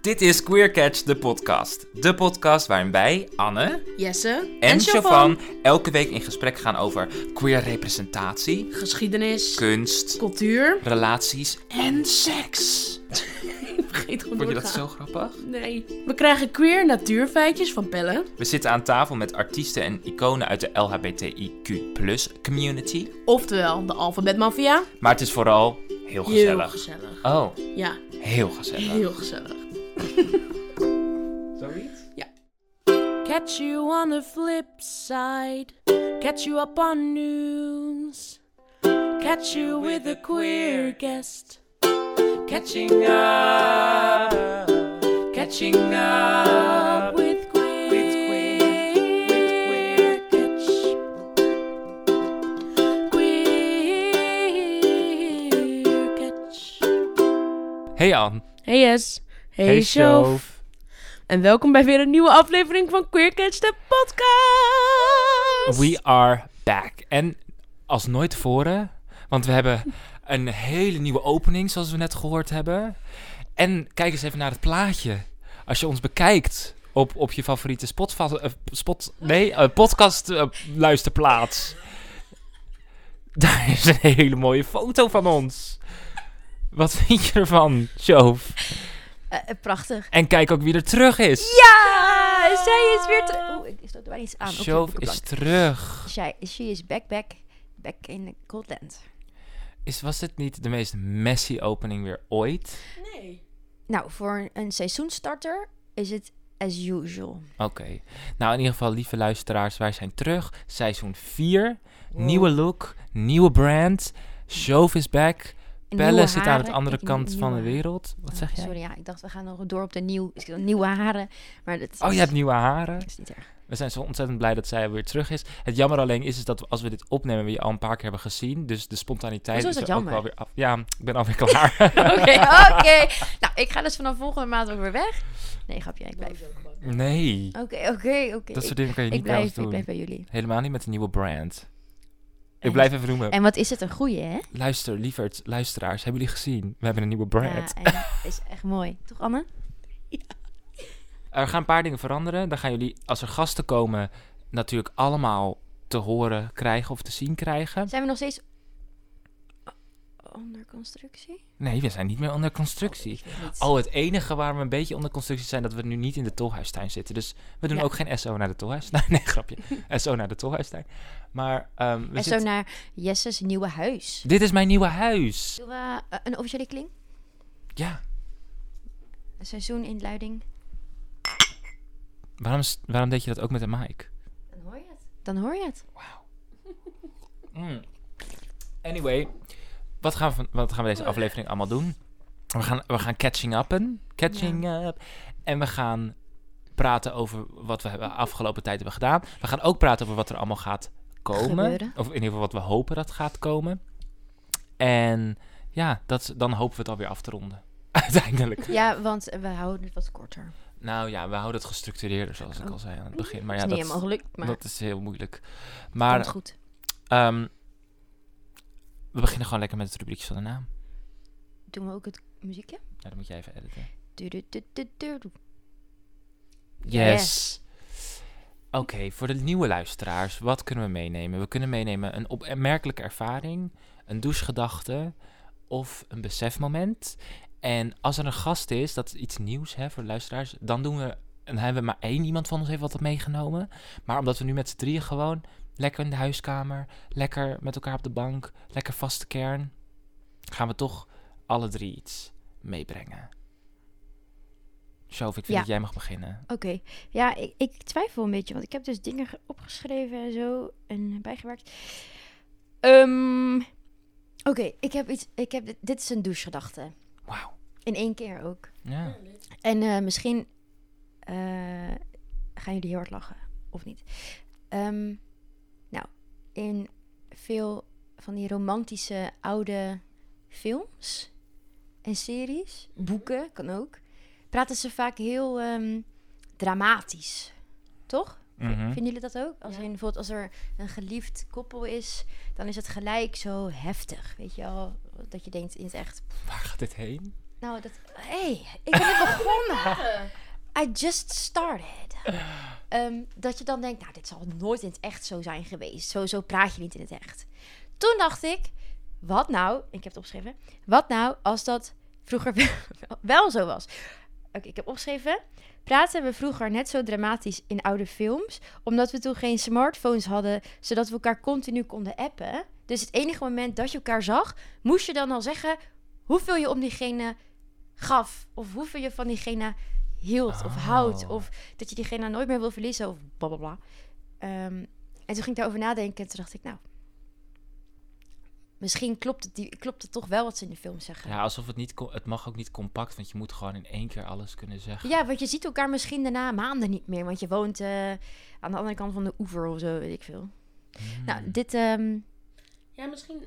Dit is Queer Catch, de podcast. De podcast waarin wij, Anne Jesse en Chavan, elke week in gesprek gaan over queer representatie, geschiedenis, kunst, cultuur relaties en seks. Ik vergeet gewoon Vond je dat zo grappig? Nee. We krijgen queer natuurfeitjes van Pelle. We zitten aan tafel met artiesten en iconen uit de LHBTIQ community. Oftewel, de alfabetmafia. Maar het is vooral heel gezellig. Heel gezellig. Oh, Ja, heel gezellig. heel gezellig. Zoiets? Catch you on the flip side. Catch you up on news. Catch you with a queer guest. Catching up. Catching up with queer. With catch. Queer catch. Hey Ann. Hey Yes. Hey. Shove. En welkom bij weer een nieuwe aflevering van Queer Catch, de podcast. We are back. En als nooit tevoren, want we hebben een hele nieuwe opening, zoals we net gehoord hebben. En kijk eens even naar het plaatje. Als je ons bekijkt op, op je favoriete spot, eh, spot nee, eh, podcast eh, luisterplaats. Daar is een hele mooie foto van ons. Wat vind je ervan, Shove? Eh, eh, prachtig. En kijk ook wie er terug is. Ja, zij is weer terug. Oeh, ik stoot er bijna iets aan. Shove is boekenplank. terug. Zij, she is back, back, back in the cold land. Is, was dit niet de meest messy opening weer ooit? Nee. Nou, voor een seizoenstarter is het as usual. Oké. Nou, in ieder geval, lieve luisteraars, wij zijn terug. Seizoen 4. Nieuwe look, nieuwe brand. Shove is back. Pelle zit aan de andere kant van de wereld. Wat Oh, zeg jij? Sorry, ja, ik dacht we gaan nog door op de nieuw, nieuwe haren. Maar dat Oh, is, je hebt nieuwe haren. is niet erg. We zijn zo ontzettend blij dat zij weer terug is. Het jammer alleen is, is dat als we dit opnemen, we je al een paar keer hebben gezien. Dus de spontaniteit is is dat er ook wel jammer? weer af. Ja, ik ben alweer klaar. Oké, oké. Nou, ik ga dus vanaf volgende maand ook weer weg. Nee, grapje, ik blijf. nee. Oké, oké, oké. Dat soort dingen kan je niet ons blijf, ik doen. blijf bij jullie. Helemaal niet met een nieuwe brand. Ik blijf even noemen. En wat is het een goeie, hè? Luister, lieverd, luisteraars, hebben jullie gezien? We hebben een nieuwe brand. Ja, is echt mooi. Toch, Anne? Er gaan een paar dingen veranderen. Dan gaan jullie, als er gasten komen, natuurlijk allemaal te horen krijgen of te zien krijgen. Zijn we nog steeds onder constructie? Nee, we zijn niet meer onder constructie. Oh, het enige waar we een beetje onder constructie zijn, dat we nu niet in de tolhuistuin zitten. Dus we doen Ja. ook geen SO naar de tolhuistuin. Nee, grapje. SO naar de tolhuistuin. Maar ehm, we en zo zitten- naar Jesse's nieuwe huis. dit is mijn nieuwe huis. Doen we eh, een officiële kling? Ja. Een seizoen in Luiding? Waarom, waarom deed je dat ook met een mic? Dan hoor je het. Dan hoor je het. Mm. Anyway, wat gaan, we, wat gaan we deze aflevering allemaal doen? We gaan, we gaan catching upen. Catching up. En we gaan praten over wat we hebben afgelopen tijd hebben gedaan. We gaan ook praten over wat er allemaal gaat komen. Gebeuren. Of in ieder geval wat we hopen dat gaat komen. En ja, dat, dan hopen we het alweer af te ronden. Uiteindelijk. Ja, want we houden het wat korter. Nou ja, we houden het gestructureerder, zoals ik Oh. al zei aan het begin. Maar is ja, niet dat, helemaal gelukt, maar dat is heel moeilijk. komt Maar goed. Ehm, we beginnen gewoon lekker met het rubriekje van de naam. Doen we ook het muziekje? Ja, dan moet jij even editen. Yes. Oké, voor de nieuwe luisteraars, wat kunnen we meenemen? We kunnen meenemen een opmerkelijke ervaring, een douchegedachte of een besefmoment. En als er een gast is, dat is iets nieuws hè, voor de luisteraars, dan doen we, en hebben we maar één iemand van ons heeft wat meegenomen. Maar omdat we nu met z'n drieën gewoon lekker in de huiskamer, lekker met elkaar op de bank, lekker vaste kern, gaan we toch alle drie iets meebrengen. Sjoof, ik vind Ja. dat jij mag beginnen. Oké. Ja, ik, ik twijfel een beetje, want ik heb dus dingen ge- opgeschreven en zo en bijgewerkt. Ehm, Oké, ik heb iets. Ik heb dit, dit is een douchegedachte. Wauw. In één keer ook. Ja. En eh, misschien eh, gaan jullie heel hard lachen, of niet. Nou, in veel van die romantische oude films en series, boeken kan ook, praten ze vaak heel ehm, dramatisch. Toch? Mhm. Vinden jullie dat ook? Als, Ja. in, bijvoorbeeld als er een geliefd koppel is, dan is het gelijk zo heftig. Weet je al? Dat je denkt in het echt, Waar gaat dit heen? Nou, dat... hey, ik ben net begonnen. I just started. Ehm, dat je dan denkt, nou, dit zal nooit in het echt zo zijn geweest. Zo, zo praat je niet in het echt. Toen dacht ik, wat nou, ik heb het opgeschreven. Wat nou als dat vroeger wel, zo was? Oké, ik heb opgeschreven. Praten we vroeger net zo dramatisch in oude films, omdat we toen geen smartphones hadden, zodat we elkaar continu konden appen. Dus het enige moment dat je elkaar zag, moest je dan al zeggen hoeveel je om diegene gaf. Of hoeveel je van diegene hield of Oh. houdt. Of dat je diegene nooit meer wil verliezen of blablabla. Ehm en toen ging ik daarover nadenken en toen dacht ik, nou... Misschien klopt het, die, klopt het toch wel wat ze in de film zeggen. Ja, alsof het niet... Het mag ook niet compact, want je moet gewoon in één keer alles kunnen zeggen. Ja, want je ziet elkaar misschien daarna maanden niet meer. Want je woont eh, aan de andere kant van de oever of zo, weet ik veel. Hmm. Nou, dit... ehm, Ja, misschien,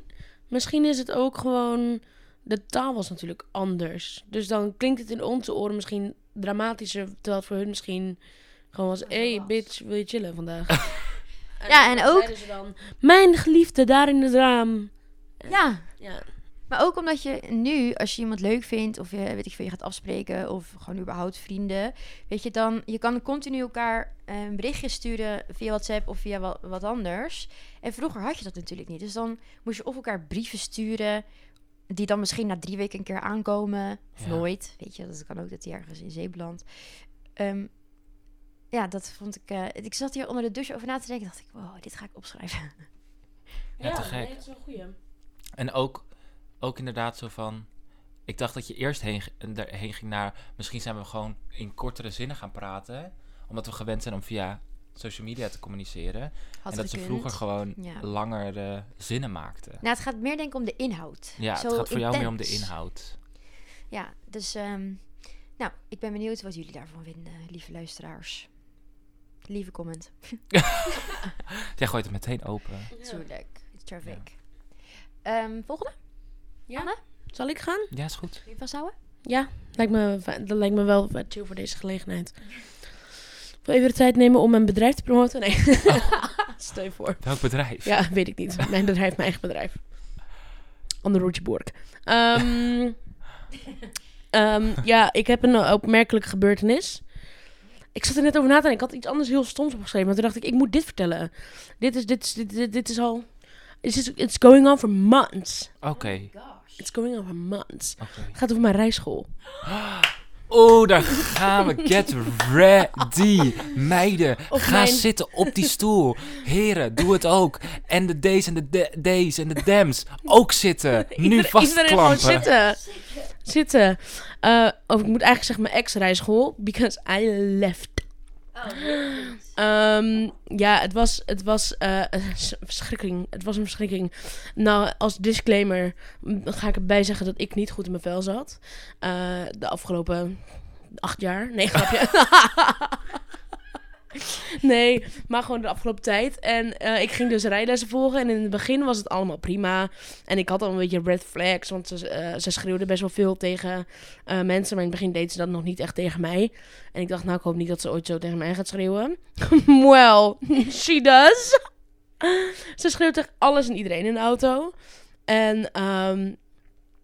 misschien is het ook gewoon... De taal was natuurlijk anders. Dus dan klinkt het in onze oren misschien dramatischer. Terwijl het voor hun misschien gewoon was... Hé, hey, bitch, wil je chillen vandaag? Ja, en ook- ze dan... Mijn geliefde, daar in het raam. ja, Ja. Maar ook omdat je nu, als je iemand leuk vindt, of je, weet ik veel, je gaat afspreken, of gewoon überhaupt vrienden, weet je dan, je kan continu elkaar eh, een berichtje sturen via WhatsApp of via wat, wat anders. En vroeger had je dat natuurlijk niet. Dus dan moest je of elkaar brieven sturen, die dan misschien na drie weken een keer aankomen, of Ja. nooit. Weet je, dat kan ook dat die ergens in zee belandt. Ehm, ja, dat vond ik. eh, ik zat hier onder de douche over na te denken. Dacht ik, wow, dit ga ik opschrijven. Ja, te gek. nee, dat is een goeie. En ook, ook inderdaad zo van... Ik dacht dat je eerst heen, heen ging naar... Misschien zijn we gewoon in kortere zinnen gaan praten. Omdat we gewend zijn om via social media te communiceren. Had en dat ze vroeger gewoon Ja. langere zinnen maakten. Nou, het gaat meer denk ik om de inhoud. Ja, Zo het gaat voor jou meer om de inhoud. Ja, dus ehm, nou, ik ben benieuwd wat jullie daarvan vinden, lieve luisteraars. Lieve comment. Jij gooit het meteen open. Tuurlijk, it's traffic. Ehm, volgende? Ja. Anne? Zal ik gaan? Ja, is goed. Wil je vasthouden? Ja, lijkt me, dat lijkt me wel vet chill voor deze gelegenheid. Ik wil even de tijd nemen om mijn bedrijf te promoten. Nee, stel je voor. Welk bedrijf? Ja, weet ik niet. Mijn bedrijf, mijn eigen bedrijf. Onder Roertje Bork. Ehm, ehm, ja, ik heb een opmerkelijke gebeurtenis. Ik zat er net over na te denken. Ik had iets anders heel stoms opgeschreven. Maar toen dacht ik, ik moet dit vertellen. Dit is, dit is, dit, dit, dit is al... It's, just- it's going on for months. Oké. It's going on for months. oké. Het gaat over mijn rijschool. Oeh, daar gaan we. Get ready. Meiden, ga mijn- zitten op die stoel. Heren, doe het ook. En de D's en de D's en de Dems ook zitten. Nu Ieder- Iedereen gewoon vastklampen. zitten. Zitten. Eh, of ik moet eigenlijk zeggen mijn ex-rijschool. Because I left. Ehm, ja, het was, het was eh, een verschrikking. Het was een verschrikking. Nou, als disclaimer mm, ga ik erbij zeggen dat ik niet goed in mijn vel zat. Eh, de afgelopen acht jaar. Nee, grapje. nee, maar gewoon de afgelopen tijd. En eh, ik ging dus rijlessen volgen. En in het begin was het allemaal prima. En ik had al een beetje red flags. Want ze, eh, ze schreeuwde best wel veel tegen eh, mensen. Maar in het begin deed ze dat nog niet echt tegen mij. En ik dacht, nou, ik hoop niet dat ze ooit zo tegen mij gaat schreeuwen. well, she does. ze schreeuwt tegen alles en iedereen in de auto. En ehm,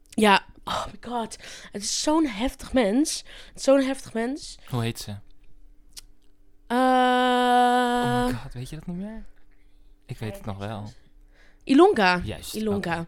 ja, oh my god. Het is zo'n heftig mens. Zo'n heftig mens. Hoe heet ze? Eh, oh my god, weet je dat niet meer? Ik weet het nog wel. Ilonka. Juist. Ilonka.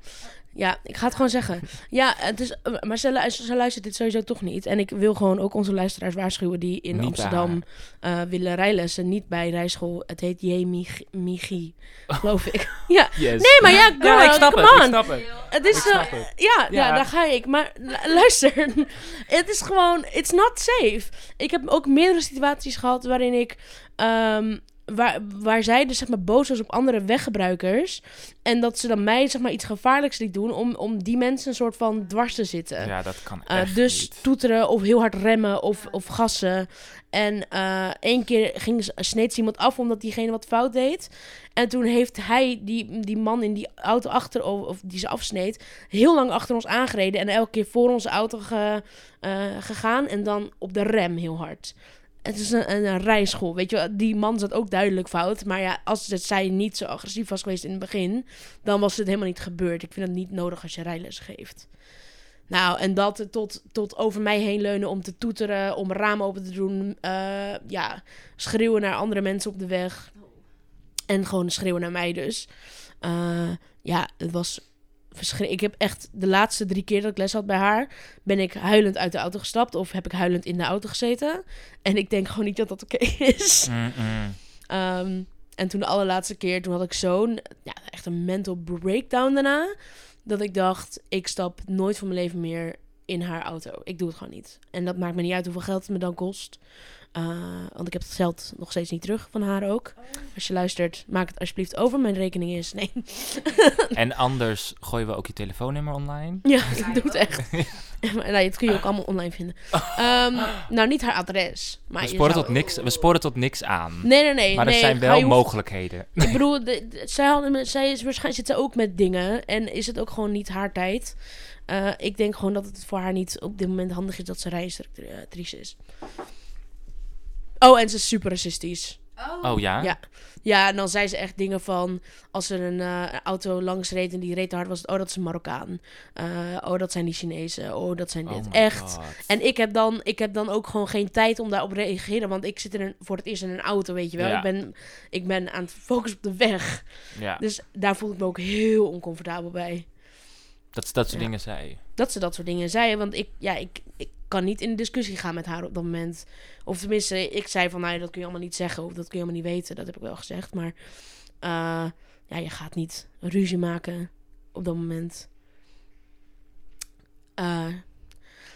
Ja, ik ga het gewoon zeggen. Ja, het is, eh, maar ze, lu- ze luistert dit sowieso toch niet. En ik wil gewoon ook onze luisteraars waarschuwen die in Niet Amsterdam eh, willen rijlessen. Niet bij rijschool. Het heet J. Mich- Michi, geloof ik. ja, Yes. nee, maar ja, girl, ja, ik snap come het. on. Ik snap het. Het is, eh, het. ja, ja. Ja. daar ga ik. Maar lu- luister, het is gewoon, it's not safe. Ik heb ook meerdere situaties gehad waarin ik, ehm, waar, waar zij dus zeg maar boos was op andere weggebruikers. En dat ze dan mij zeg maar iets gevaarlijks liet doen om, om die mensen een soort van dwars te zitten. Ja, dat kan Eh, echt dus niet. toeteren of heel hard remmen of, of gassen. En eh één keer ging, sneed ze iemand af omdat diegene wat fout deed. En toen heeft hij, die, die man in die auto achter, of, die ze afsneed, heel lang achter ons aangereden. En elke keer voor onze auto ge- eh, gegaan. En dan op de rem heel hard. Het is een, rijschool, weet je. Die man zat ook duidelijk fout. Maar ja, als het, zij niet zo agressief was geweest in het begin... dan was het helemaal niet gebeurd. Ik vind het niet nodig als je rijles geeft. Nou, en dat tot, tot over mij heen leunen om te toeteren, om ramen open te doen. eh, ja, schreeuwen naar andere mensen op de weg. En gewoon schreeuwen naar mij dus. Eh, ja, het was. Ik heb echt de laatste drie keer dat ik les had bij haar... ben ik huilend uit de auto gestapt of heb ik huilend in de auto gezeten. En ik denk gewoon niet dat dat oké is. Mm-mm. Ehm, en toen de allerlaatste keer, toen had ik zo'n, ja, echt een mental breakdown daarna. Dat ik dacht, ik stap nooit van mijn leven meer in haar auto. Ik doe het gewoon niet. En dat maakt me niet uit hoeveel geld het me dan kost. Eh, want ik heb het geld nog steeds niet terug van haar ook. Als je luistert, maak het alsjeblieft over. Mijn rekening is, nee. En anders gooien we ook je telefoonnummer online. Ja, ik doe het echt. nee, dat kun je ook allemaal online vinden. Ehm, nou, niet haar adres. Maar We sporen, zou- tot niks, we sporen tot niks aan. Nee, nee, nee. maar er nee, zijn wel hoeft- mogelijkheden. Ik bedoel, de, de- zij, hadden, zij is waarschijnlijk zit ze ook met dingen en is het ook gewoon niet haar tijd. Eh, ik denk gewoon dat het voor haar niet op dit moment handig is dat ze rijinstructrice is. Oh, en ze is super racistisch. Oh ja? Ja. Ja, en dan zei ze echt dingen van... als er een eh, auto langs reed en die reed te hard, was het... oh, dat is een Marokkaan. Eh, oh, dat zijn die Chinezen. Oh, dat zijn Oh dit. my echt. God. En ik heb, dan, ik heb dan ook gewoon geen tijd om daarop te reageren. Want ik zit in een, voor het eerst in een auto, weet je wel. Ja. Ik, ben, ik ben aan het focussen op de weg. Ja, Dus daar voel ik me ook heel oncomfortabel bij. Dat ze dat soort Ja. dingen zei. Dat ze dat soort dingen zei. Want ik, ja, ik, ik kan niet in de discussie gaan met haar op dat moment. Of tenminste, ik zei van, nou, dat kun je allemaal niet zeggen. Of dat kun je allemaal niet weten. Dat heb ik wel gezegd. Maar eh, ja, je gaat niet ruzie maken op dat moment. Eh,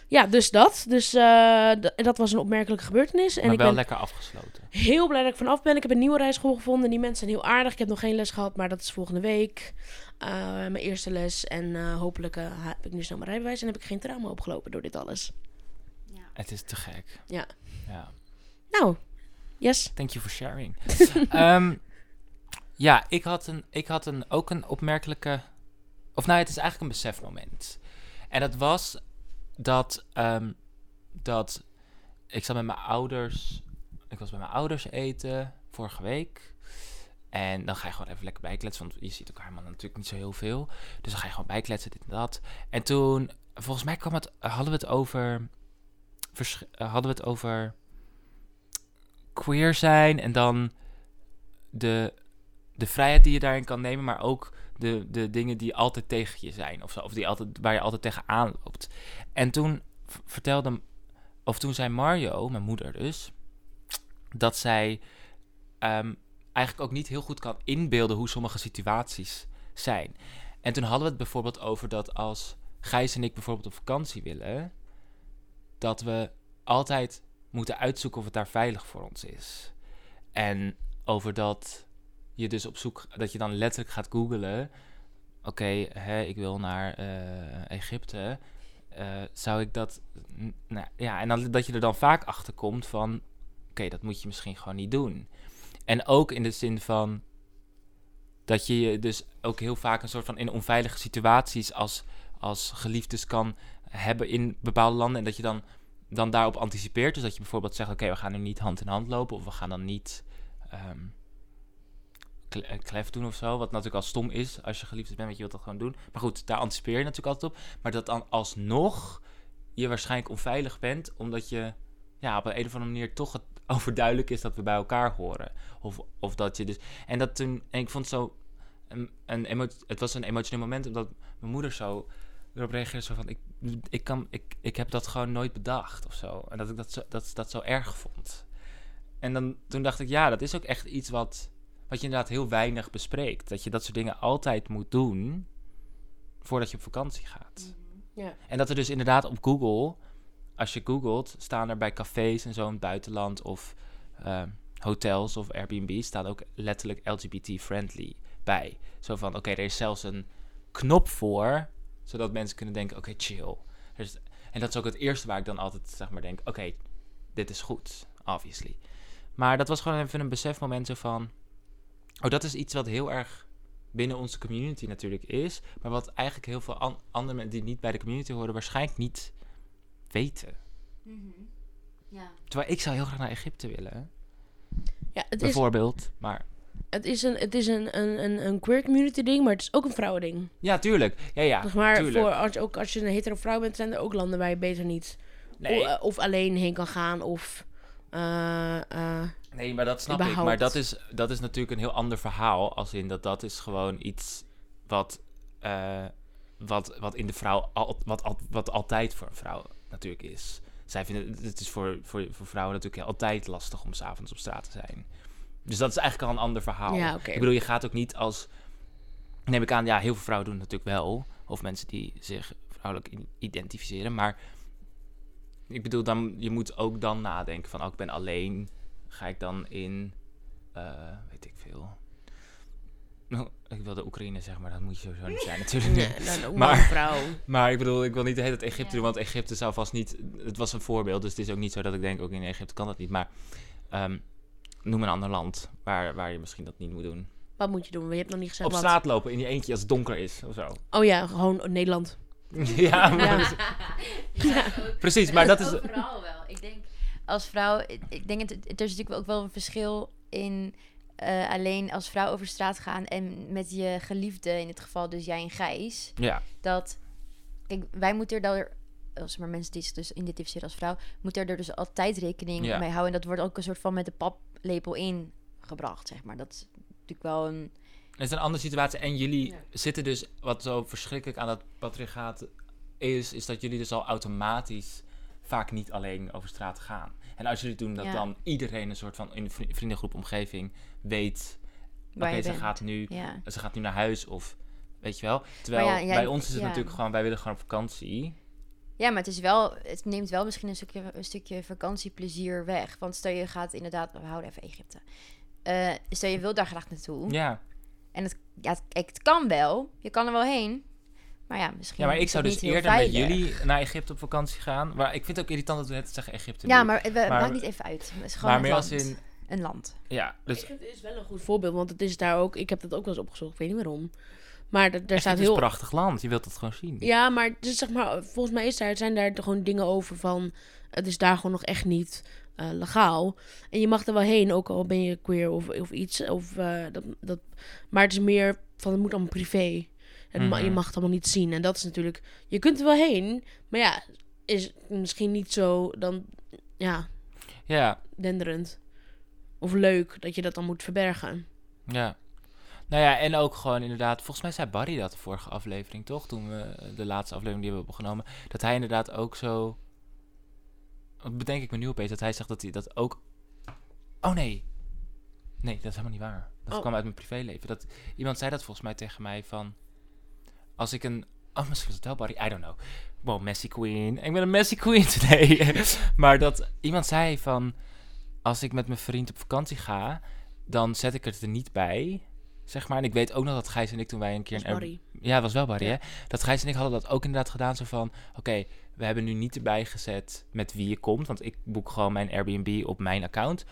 ja, dus dat. Dus eh, dat was een opmerkelijke gebeurtenis. En maar ik wel ben lekker afgesloten. heel blij dat ik vanaf ben. Ik heb een nieuwe rijschool gevonden. Die mensen zijn heel aardig. Ik heb nog geen les gehad, maar dat is volgende week. Eh, mijn eerste les. En eh, hopelijk heb ik nu snel mijn rijbewijs. En heb ik geen trauma opgelopen door dit alles. Het is te gek. Ja. ja. Nou, yes. Thank you for sharing. Ehm, ja, ik had, een, ik had een, ook een opmerkelijke... Of nou, het is eigenlijk een besefmoment. En dat was dat, ehm, dat ik zat met mijn ouders... Ik was bij mijn ouders eten vorige week. En dan ga je gewoon even lekker bijkletsen. Want je ziet elkaar helemaal natuurlijk niet zo heel veel. Dus dan ga je gewoon bijkletsen, dit en dat. En toen, volgens mij kwam het, hadden we het over... eh, hadden we het over queer zijn en dan de, de vrijheid die je daarin kan nemen, maar ook de, de dingen die altijd tegen je zijn of zo, of die altijd, waar je altijd tegenaan loopt. En toen vertelde, of toen zei Mario, mijn moeder dus, dat zij ehm, eigenlijk ook niet heel goed kan inbeelden hoe sommige situaties zijn. En toen hadden we het bijvoorbeeld over dat als Gijs en ik bijvoorbeeld op vakantie willen, dat we altijd moeten uitzoeken of het daar veilig voor ons is. En over dat je dus op zoek, dat je dan letterlijk gaat googlen. Oké, hè, ik wil naar eh, Egypte. Eh, zou ik dat. Nou, ja, en dat je er dan vaak achter komt van. Oké, dat moet je misschien gewoon niet doen. En ook in de zin van. Dat je je dus ook heel vaak een soort van in onveilige situaties als, als geliefdes kan hebben in bepaalde landen. En dat je dan dan daarop anticipeert. Dus dat je bijvoorbeeld zegt: Oké, we gaan nu niet hand in hand lopen. Of we gaan dan niet ehm eh, klef doen of zo. Wat natuurlijk al stom is als je geliefd bent, want je wilt dat gewoon doen. Maar goed, daar anticipeer je natuurlijk altijd op. Maar dat dan alsnog je waarschijnlijk onveilig bent, omdat je ja, op een, of andere manier toch het overduidelijk is dat we bij elkaar horen. Of, of dat je dus. En dat toen. En ik vond zo. Een, een het was een emotioneel moment, omdat mijn moeder zo erop reageerde zo van ik, ik, kan, ik, ik heb dat gewoon nooit bedacht of zo. En dat ik dat zo, dat, dat zo erg vond. En dan, toen dacht ik, ja, dat is ook echt iets wat, wat je inderdaad heel weinig bespreekt. Dat je dat soort dingen altijd moet doen voordat je op vakantie gaat. Ja. En dat er dus inderdaad op Google, als je googelt, staan er bij cafés en zo in het buitenland of eh, hotels of Airbnb, staan ook letterlijk LGBT-friendly bij. Zo van, oké, er is zelfs een knop voor, zodat mensen kunnen denken, oké, chill. Dus, en dat is ook het eerste waar ik dan altijd, zeg maar, denk, oké, dit is goed, obviously. Maar dat was gewoon even een besefmoment zo van, oh, dat is iets wat heel erg binnen onze community natuurlijk is, maar wat eigenlijk heel veel an- andere mensen die niet bij de community horen waarschijnlijk niet weten. Ja. Terwijl ik zou heel graag naar Egypte willen, Ja, het is, bijvoorbeeld. Maar het is een, het is een, een, een, een queer community ding, maar het is ook een vrouwending. Ja, tuurlijk. Ja, ja. zeg maar, tuurlijk. voor als, ook als je een hetero vrouw bent, zijn er ook landen waar je beter niet Nee. o- eh, of alleen heen kan gaan of... eh, eh, Nee, maar dat snap ik. Maar dat is, dat is natuurlijk een heel ander verhaal. Als in dat dat is gewoon iets wat, eh, wat, wat in de vrouw, al, wat, al, wat altijd voor een vrouw natuurlijk is. Zij vinden, het is voor, voor, voor vrouwen natuurlijk altijd lastig om s'avonds op straat te zijn. Dus dat is eigenlijk al een ander verhaal. Ja. Ik bedoel, je gaat ook niet als, neem ik aan, ja, heel veel vrouwen doen het natuurlijk wel. Of mensen die zich vrouwelijk identificeren. Maar ik bedoel, dan, je moet ook dan nadenken van, oh, ik ben alleen. Ga ik dan in, eh, weet ik veel. Nou, ik wilde Oekraïne zeggen, maar dat moet je sowieso niet zijn natuurlijk. nee, nou, ook Maar- vrouw. Maar ik bedoel, ik wil niet de hele tijd Egypte Ja. doen, want Egypte zou vast niet... Het was een voorbeeld, dus het is ook niet zo dat ik denk, ook in Egypte kan dat niet. Maar ehm, noem een ander land waar, waar je misschien dat niet moet doen. Wat moet je doen? Je hebt nog niet gezegd Op wat. straat lopen in je eentje als het donker is, of zo. Oh ja, gewoon Nederland. ja, maar Ja. dat- precies, maar dat is... Overal als vrouw... Ik denk, het, het- er is natuurlijk ook wel een verschil in... eh, alleen als vrouw over straat gaan en met je geliefde, in dit geval dus jij en Gijs, Ja, dat... Kijk, wij moeten er dan... Als maar mensen die zich dus identificeren als vrouw, moeten er dus altijd rekening Ja. mee houden. En dat wordt ook een soort van met de paplepel ingebracht, zeg maar. Dat is natuurlijk wel een... het is een andere situatie. En jullie Ja. zitten dus, wat zo verschrikkelijk aan dat patriarchaat is, is dat jullie dus al automatisch vaak niet alleen over straat gaan. En als jullie doen dat Ja. dan iedereen een soort van in de vri- vriendengroep omgeving weet, oké, ze bent. gaat nu Ja. ze gaat nu naar huis of weet je wel. Terwijl ja, jij- bij ons is het natuurlijk gewoon, wij willen gewoon op vakantie. Ja, maar het is wel, het neemt wel misschien een stukje, een stukje vakantieplezier weg. Want stel je gaat inderdaad, we houden even Egypte. Eh, stel je wil daar graag naartoe. Ja. En het, ja, het kan wel, je kan er wel heen. Maar ja, misschien. ja, maar ik zou het dus heel eerder met jullie naar Egypte op vakantie gaan. Maar ik vind het ook irritant dat we net zeggen Egypte. Ja, maar het Maar- maakt niet even uit. Het is gewoon maar een meer land. als in, Een land. ja, dus Egypte is wel een goed voorbeeld, want het is daar ook... Ik heb dat ook wel eens opgezocht, ik weet niet waarom. Maar er, er Egypte staat is een heel... prachtig land. Je wilt het gewoon zien. Ja, maar, dus zeg maar volgens mij is daar, zijn daar gewoon dingen over van... Het is daar gewoon nog echt niet eh, legaal. En je mag er wel heen, ook al ben je queer of, of iets. Of, eh, dat, dat, maar het is meer van, het moet allemaal privé. En ma- Mhm. je mag het allemaal niet zien. En dat is natuurlijk... Je kunt er wel heen, maar ja, is misschien niet zo dan... Ja, Ja, denderend. Of leuk dat je dat dan moet verbergen. ja. Nou ja, en ook gewoon inderdaad, volgens mij zei Barry dat de vorige aflevering, toch? Toen we de laatste aflevering die we hebben opgenomen. Dat hij inderdaad ook zo. Wat bedenk ik me nu opeens? Dat hij zegt dat hij dat ook. Oh nee. Nee, dat is helemaal niet waar. Dat Oh. kwam uit mijn privéleven. Dat, iemand zei dat volgens mij tegen mij van. Als ik een. Oh, misschien was het wel Barry. I don't know. Wow, Messi Queen. Ik ben een Messi Queen today. maar dat iemand zei van. Als ik met mijn vriend op vakantie ga, dan zet ik het er niet bij. Zeg maar. En ik weet ook nog dat Gijs en ik toen wij een keer een Air- ja, het was wel Barry, Ja. hè? Dat Gijs en ik hadden dat ook inderdaad gedaan. Zo van, oké, we hebben nu niet erbij gezet met wie je komt. Want ik boek gewoon mijn Airbnb op mijn account.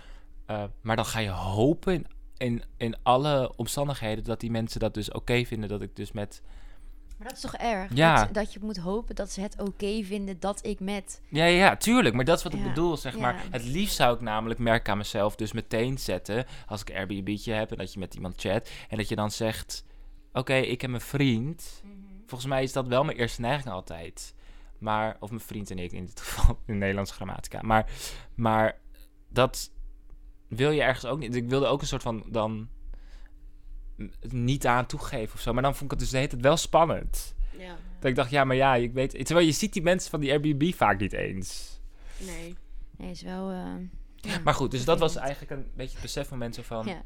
Eh, maar dan ga je hopen in, in, in alle omstandigheden dat die mensen dat dus oké vinden. Dat ik dus met... Maar dat is toch erg? Ja. Dat, dat je moet hopen dat ze het oké vinden dat ik met. Ja, ja, ja, tuurlijk. Maar dat is wat ik Ja. bedoel, zeg maar. Het liefst zou ik namelijk merk aan mezelf dus meteen zetten. Als ik een Airbnb'tje heb en dat je met iemand chat. En dat je dan zegt, oké, ik heb een vriend... Volgens mij is dat wel mijn eerste neiging altijd. Maar, of mijn vriend en ik in dit geval, in Nederlandse grammatica. Maar, maar dat wil je ergens ook niet. Ik wilde ook een soort van dan niet aan toegeven of zo. Maar dan vond ik het dus de hele tijd wel spannend. Ja, Dat ik dacht, ja, maar ja, ik weet... Terwijl je ziet die mensen van die Airbnb vaak niet eens. nee. Nee, is wel. eh, ja, Maar goed, dus dat was eigenlijk een beetje het besef van mensen van... Ja.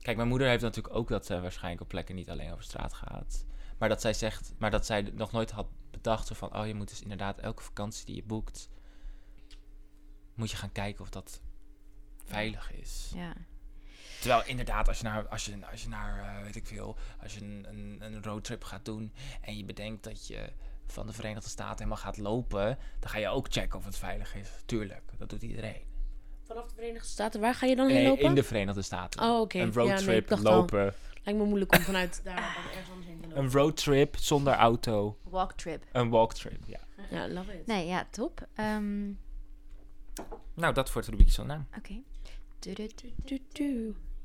Kijk, mijn moeder heeft natuurlijk ook dat ze waarschijnlijk op plekken niet alleen over straat gaat. Maar dat zij zegt, maar dat zij nog nooit had bedacht zo van, oh, je moet dus inderdaad elke vakantie die je boekt, moet je gaan kijken of dat veilig is. ja. Terwijl inderdaad, als je naar, als je, als je naar eh, weet ik veel, als je een, een, een roadtrip gaat doen en je bedenkt dat je van de Verenigde Staten helemaal gaat lopen, dan ga je ook checken of het veilig is. Tuurlijk, dat doet iedereen. Vanaf de Verenigde Staten, waar ga je dan heen Nee, lopen? in de Verenigde Staten. Oh, oké. Een Ja, nee, roadtrip al. lopen. Lijkt me moeilijk om vanuit daar dan ergens anders heen te lopen. Een roadtrip zonder auto. Walktrip. Een walktrip, ja. Ja, love it. Nee, ja, top. Ehm, Nou, dat voor het rubriekje zo naam. Oké.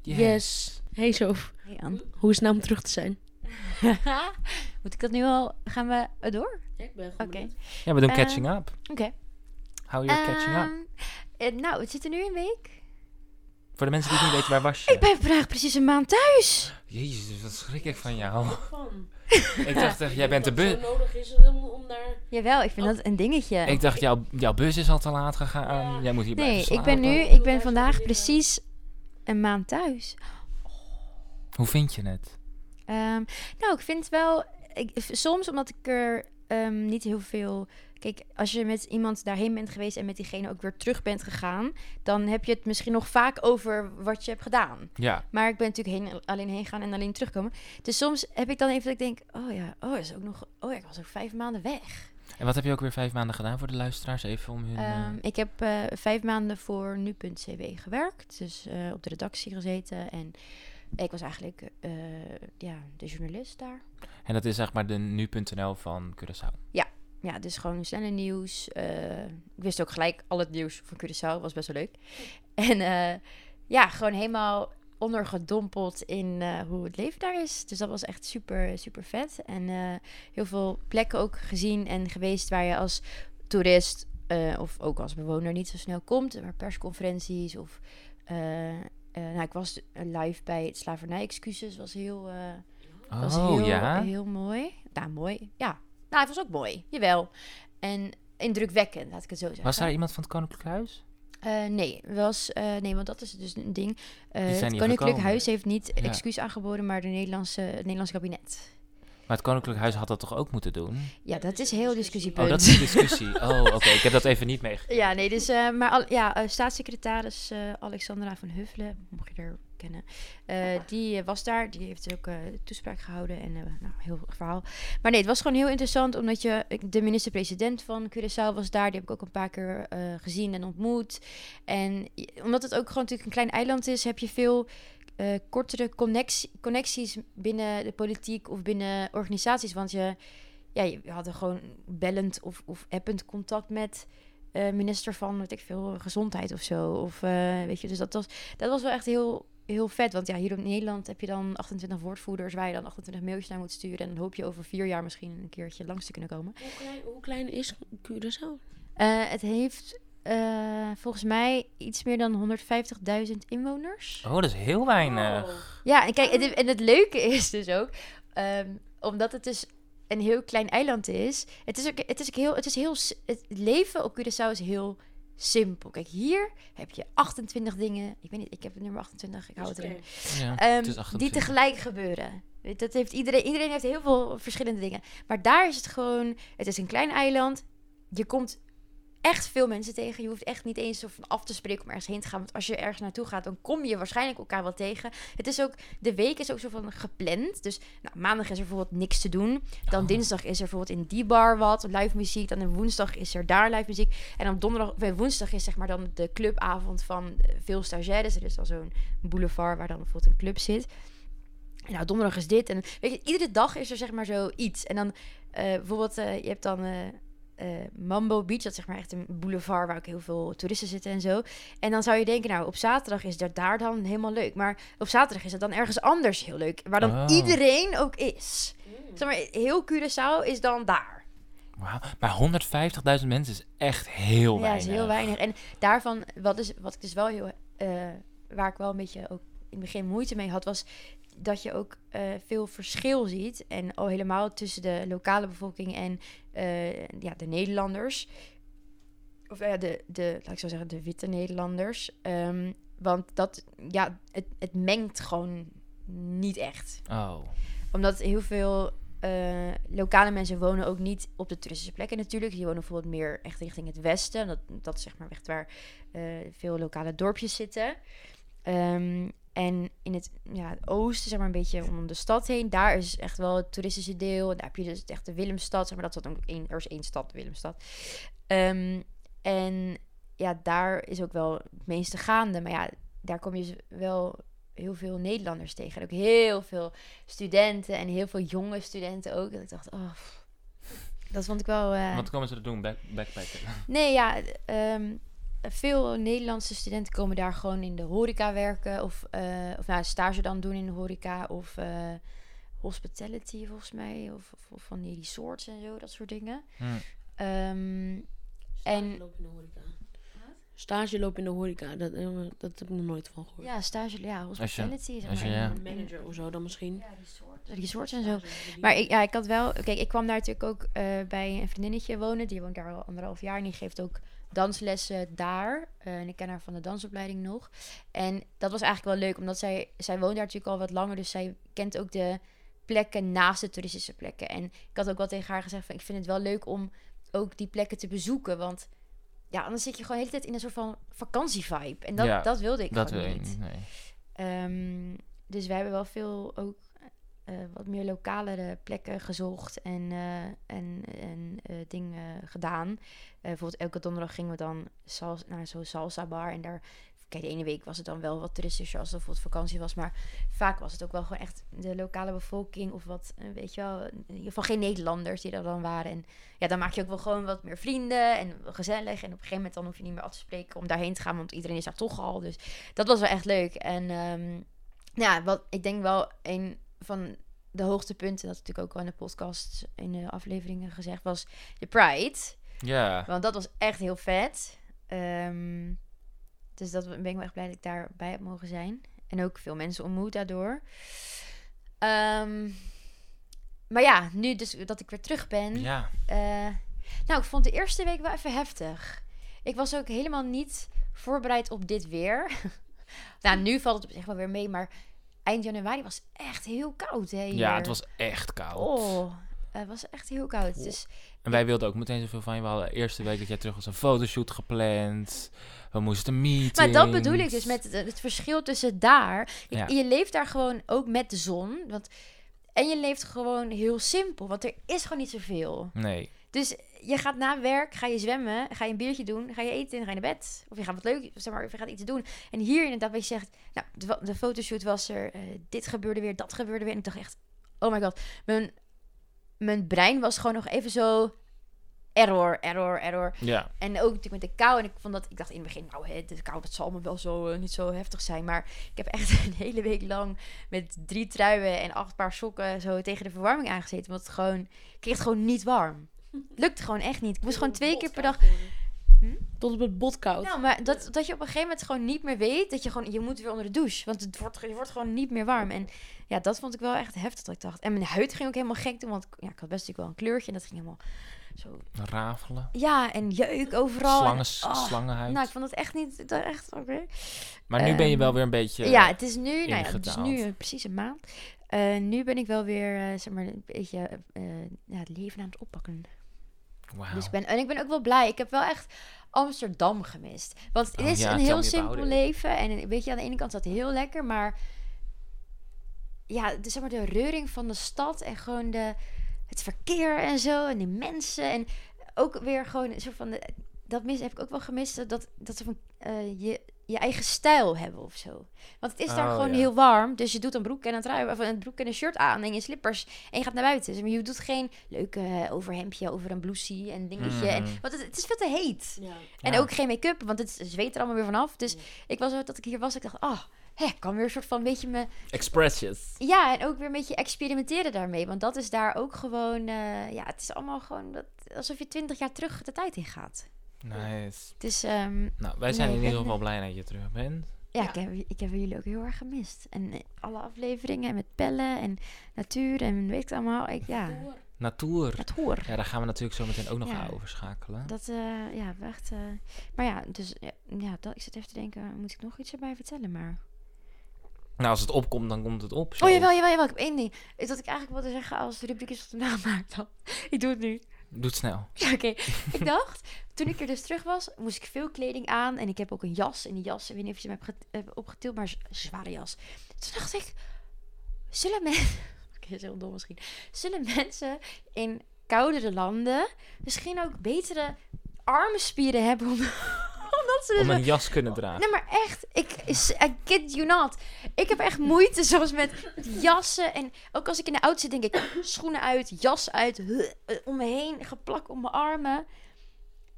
Yes. Hey Sof, Hey, Anne. hoe is het nou om terug te zijn? Moet ik dat nu al... Gaan we door? Ja, ik ben Oké. Ja, we doen Eh, catching up. Oké. How you're catching up. Ehm, eh, nou, het zit er nu een week. Voor de mensen die het niet weten, waar was je? Ik ben vandaag precies een maand thuis. Jezus, wat schrik ik van jou. Van. ik dacht echt, jij bent de bus. nodig is om, om daar... Jawel, ik vind Oh. dat een dingetje. Ik dacht, jouw, jouw bus is al te laat gegaan. Ja. Jij moet hier nee, blijven ik ben nu... Ik ben vandaag precies een maand thuis. Hoe vind je het? Ehm, nou, ik vind wel... Ik, soms omdat ik er ehm, niet heel veel... Kijk, als je met iemand daarheen bent geweest en met diegene ook weer terug bent gegaan, dan heb je het misschien nog vaak over wat je hebt gedaan. Ja. Maar ik ben natuurlijk heen, alleen heen gaan en alleen terugkomen. Dus soms heb ik dan even dat ik denk, oh ja, oh, is ook nog, oh ja, ik was ook vijf maanden weg. En wat heb je ook weer vijf maanden gedaan voor de luisteraars? Even om hun... eh, Ehm, ik heb eh, vijf maanden voor nu.cw gewerkt, dus eh, op de redactie gezeten en ik was eigenlijk eh, ja, de journalist daar. En dat is zeg maar de nu.nl van Curaçao. Ja, dus gewoon snelle nieuws. eh, ik wist ook gelijk al het nieuws van Curaçao, was best wel leuk. En eh, ja, gewoon helemaal ondergedompeld in eh, hoe het leven daar is. Dus dat was echt super, super vet. En eh, heel veel plekken ook gezien en geweest waar je als toerist eh, of ook als bewoner niet zo snel komt. Maar persconferenties of... nou, ik was live bij het slavernij-excuses. was heel... was Oh, heel, ja? heel mooi. Nou, mooi. Ja. Nou, het was ook mooi. Jawel. En indrukwekkend, laat ik het zo zeggen. Was daar iemand van het Koninklijk Huis? Eh, nee, was, eh, nee, want dat is dus een ding. Zijn het Koninklijk gekomen. Huis heeft niet Ja. excuus aangeboden, maar de Nederlandse, het Nederlands kabinet. Maar het Koninklijk Huis had dat toch ook moeten doen? Ja, dat is heel discussiepunt. Oh, dat is een discussie. Oh, oké. Ik heb dat even niet meegekregen. Ja, nee, dus, maar al, ja, staatssecretaris Alexandra van Huffelen, mocht je er kennen, eh, die eh, was daar. Die heeft ook eh, toespraak gehouden en nou, heel verhaal. Maar nee, het was gewoon heel interessant, omdat je, de minister-president van Curaçao was daar. Die heb ik ook een paar keer gezien en ontmoet. En omdat het ook gewoon natuurlijk een klein eiland is, heb je veel kortere connectie, connecties binnen de politiek of binnen organisaties. Want je, ja, je had gewoon bellend of, of append contact met minister van, weet ik veel, gezondheid of zo. Of weet je, dus dat was, dat was wel echt heel, heel vet. Want ja, hier in Nederland heb je dan 28 woordvoerders waar je dan 28 mailtjes naar moet sturen. En dan hoop je over vier jaar misschien een keertje langs te kunnen komen. Hoe klein, hoe klein is Curaçao? Eh, het heeft eh, volgens mij iets meer dan 150.000 inwoners. Oh, dat is heel weinig. Ja, en kijk, en, en het leuke is dus ook, ehm, omdat het dus een heel klein eiland is, het is ook, het is ook heel, het is heel, het leven op Curaçao is heel simpel. Kijk, hier heb je 28 dingen, ik weet niet, ik heb het nummer 28, ik hou het erin, Ja, Ehm, het die 28. tegelijk gebeuren. Weet, Dat heeft iedereen, iedereen heeft heel veel verschillende dingen. Maar daar is het gewoon, het is een klein eiland, je komt echt veel mensen tegen. Je hoeft echt niet eens van af te spreken om ergens heen te gaan. Want als je ergens naartoe gaat, dan kom je waarschijnlijk elkaar wel tegen. Het is ook, de week is ook zo van gepland. Dus nou, maandag is er bijvoorbeeld niks te doen. Dan Oh. dinsdag is er bijvoorbeeld in die bar wat, live muziek. Dan woensdag is er daar live muziek. En dan donderdag, of, eh, woensdag is zeg maar dan de clubavond van eh, veel stagiaires. Er is dan zo'n boulevard waar dan bijvoorbeeld een club zit. Nou, donderdag is dit. En weet je, iedere dag is er zeg maar zo iets. En dan eh, bijvoorbeeld, je hebt dan eh, eh, Mambo Beach. Dat is zeg maar echt een boulevard waar ook heel veel toeristen zitten en zo. En dan zou je denken, nou, op zaterdag is dat daar dan helemaal leuk. Maar op zaterdag is het dan ergens anders heel leuk. Waar dan Oh. iedereen ook is. Zeg maar, heel Curaçao is dan daar. Wauw. Maar 150.000 mensen is echt heel Ja, weinig. is heel weinig. En daarvan, wat, is, wat ik dus wel heel, eh, waar ik wel een beetje ook in het begin moeite mee had, was dat je ook eh, veel verschil ziet. En al helemaal tussen de lokale bevolking en eh, ja, de Nederlanders. Of ja, de, de, laat ik zo zeggen, de witte Nederlanders. Ehm, want dat, ja, het, het mengt gewoon niet echt Oh. omdat heel veel eh, lokale mensen wonen ook niet op de toeristische plekken natuurlijk. Die wonen bijvoorbeeld meer echt richting het westen. Dat, dat is zeg maar echt waar eh, veel lokale dorpjes zitten. Ehm, en in het, ja, het oosten, zeg maar een beetje om de stad heen, daar is echt wel het toeristische deel. En daar heb je dus echt de Willemstad, zeg maar dat is dan ook één, er is één stad, Willemstad. Ehm, en ja, daar is ook wel het meeste gaande. Maar ja, daar kom je dus wel heel veel Nederlanders tegen. En ook heel veel studenten en heel veel jonge studenten ook. Dat ik dacht, oh, dat vond ik wel... eh, Wat komen ze er doen? Back backpacken? Nee, ja, ehm, veel Nederlandse studenten komen daar gewoon in de horeca werken. Of, eh, of nou, stage dan doen in de horeca. Of eh, hospitality volgens mij. Of, of, of van die resorts en zo, dat soort dingen. Hm. Ehm, En- loop in de horeca. Stage loop in de horeca, dat, eh, dat heb ik nog nooit van gehoord. ja, stage, ja, hospitality. zeg als je- maar, ja. Manager of zo dan misschien. Ja, resorts, resorts en zo. Maar ik, ja, ik had wel... Kijk, ik kwam daar natuurlijk ook eh, bij een vriendinnetje wonen. Die woont daar al anderhalf jaar. En die geeft ook danslessen daar. Eh, en ik ken haar van de dansopleiding nog. En dat was eigenlijk wel leuk. Omdat zij... Zij woont daar natuurlijk al wat langer. Dus zij kent ook de plekken naast de toeristische plekken. En ik had ook wel tegen haar gezegd van... Ik vind het wel leuk om ook die plekken te bezoeken. Want... Ja, anders zit je gewoon de hele tijd in een soort van vakantievibe. En dat, Ja, dat wilde ik Dat gewoon wil niet. niet. Nee. Ehm, dus wij hebben wel veel ook eh, wat meer lokalere plekken gezocht en, eh, en, en eh, dingen gedaan. Bijvoorbeeld elke donderdag gingen we dan sals naar zo'n salsa bar en daar... Kijk, de ene week was het dan wel wat toeristischer als het vakantie was. Maar vaak was het ook wel gewoon echt de lokale bevolking. Of wat, weet je wel, in ieder geval geen Nederlanders die er dan waren. En ja, dan maak je ook wel gewoon wat meer vrienden en gezellig. En op een gegeven moment dan hoef je niet meer af te spreken om daarheen te gaan. Want iedereen is daar toch al. Dus dat was wel echt leuk. En ehm, ja, wat ik denk wel een van de hoogtepunten, dat natuurlijk ook al in de podcast, in de afleveringen gezegd, was de Pride. Ja. Want dat was echt heel vet. Ehm, dus dat ben ik wel echt blij dat ik daarbij heb mogen zijn. En ook veel mensen ontmoet daardoor. Ehm, maar ja, nu dus dat ik weer terug ben. Ja. eh, nou, ik vond de eerste week wel even heftig. Ik was ook helemaal niet voorbereid op dit weer. nou, nu valt het op zich wel weer mee, maar eind januari was echt heel koud. Hè, hier. ja, het was echt koud. Oh, het was echt heel koud. Dus En wij wilden ook meteen zoveel van je. We hadden de eerste week dat jij terug was een fotoshoot gepland. We moesten meeten. Maar dat bedoel ik dus met het, het verschil tussen daar. Ja. je leeft daar gewoon ook met de zon. Want, en je leeft gewoon heel simpel. Want er is gewoon niet zoveel. Nee. Dus je gaat na werk, ga je zwemmen, ga je een biertje doen, ga je eten en ga je naar bed. Of je gaat wat leuk, zeg maar, of je gaat iets doen. En hier inderdaad, wat je zegt, nou, de, fotoshoot was er, eh, dit gebeurde weer, dat gebeurde weer. En ik dacht echt, oh my god, mijn, mijn brein was gewoon nog even zo error, error, error. Ja. En ook natuurlijk met de kou. En ik vond dat, ik dacht in het begin, nou, hè, de kou, dat zal me wel zo eh, niet zo heftig zijn. Maar ik heb echt een hele week lang met drie truien en acht paar sokken zo tegen de verwarming aangezeten. Want het gewoon, ik kreeg het gewoon niet warm. Lukte gewoon echt niet. Ik moest gewoon twee keer per dag. Hm? Tot op het bot koud. Nou, maar dat, dat je op een gegeven moment gewoon niet meer weet dat je gewoon, je moet weer onder de douche. Want het wordt, je wordt gewoon niet meer warm. En ja, dat vond ik wel echt heftig. Dat ik dacht. En mijn huid ging ook helemaal gek doen. Want ja, ik had best natuurlijk wel een kleurtje. En dat ging helemaal zo. Rafelen. Ja, en jeuk overal. Slangen, En, oh, slangenhuid. Nou, ik vond het echt niet. dat Echt, oké. maar nu ben je wel ehm, weer een beetje... ja, het is nu, nou ja, het is nu precies een maand. Eh, nu ben ik wel weer, eh, zeg maar, een beetje eh, ja, het leven aan het oppakken. Wauw. Dus ik ben, en ik ben ook wel blij. Ik heb wel echt Amsterdam gemist. Want het Oh is ja, een heel simpel leven. En weet je, aan de ene kant is dat heel lekker, maar ja, de, zeg maar de reuring van de stad en gewoon de, het verkeer en zo en de mensen en ook weer gewoon een soort van de, dat mis heb ik ook wel gemist dat dat ze van eh, je je eigen stijl hebben of zo. Want het is daar Oh, gewoon ja. heel warm, dus je doet een broek en een trui of een broek en een shirt aan en je slippers en je gaat naar buiten. Dus je doet geen leuke eh, overhemdje over een blousie en dingetje. En, Mhm. want het, het is veel te heet. Ja. En Ja. ook geen make-up, want het zweet er allemaal weer vanaf. Dus Ja. ik was zo dat ik hier was, ik dacht, ah, hè, ik kan weer een soort van, beetje me... Expressions. Ja, en ook weer een beetje experimenteren daarmee. Want dat is daar ook gewoon, eh, ja, het is allemaal gewoon dat, alsof je twintig jaar terug de tijd in gaat. Nice. Het is, ehm, Nou, wij zijn Nee, in ieder geval blij dat je terug bent. ja, Ja. Ik, heb, ik heb jullie ook heel erg gemist. En eh, alle afleveringen en met pellen en natuur en weet ik het allemaal. Ik, ja, Natuur. het hoor. Ja, daar gaan we natuurlijk zo meteen ook nog Ja. over schakelen. Dat, eh, ja, echt. eh, maar ja, dus ja, ja, dat, ik zit even te denken, moet ik nog iets erbij vertellen? Maar. Nou, als het opkomt, dan komt het op. zo. Oh jawel, jawel, jawel. Ik heb één ding. Is dat ik eigenlijk wilde zeggen als de rubriek is wat de naam maakt dan. Ik doe het nu. Doe het snel. Ja, oké. ik dacht, toen ik er dus terug was, moest ik veel kleding aan. En ik heb ook een jas. En die jas, ik weet niet of je hem hebt hebt opgetild, maar zware jas. Toen dacht ik, zullen mensen... Oké, heel dom misschien. Zullen mensen in koudere landen misschien ook betere armspieren hebben om... Omdat ze dus Om een jas kunnen dragen. Nee, maar echt, ik, is- I kid you not. Ik heb echt moeite zoals met jassen. En ook als ik in de auto zit, denk ik, schoenen uit, jas uit, huh, eh, om me heen, geplakt om mijn armen.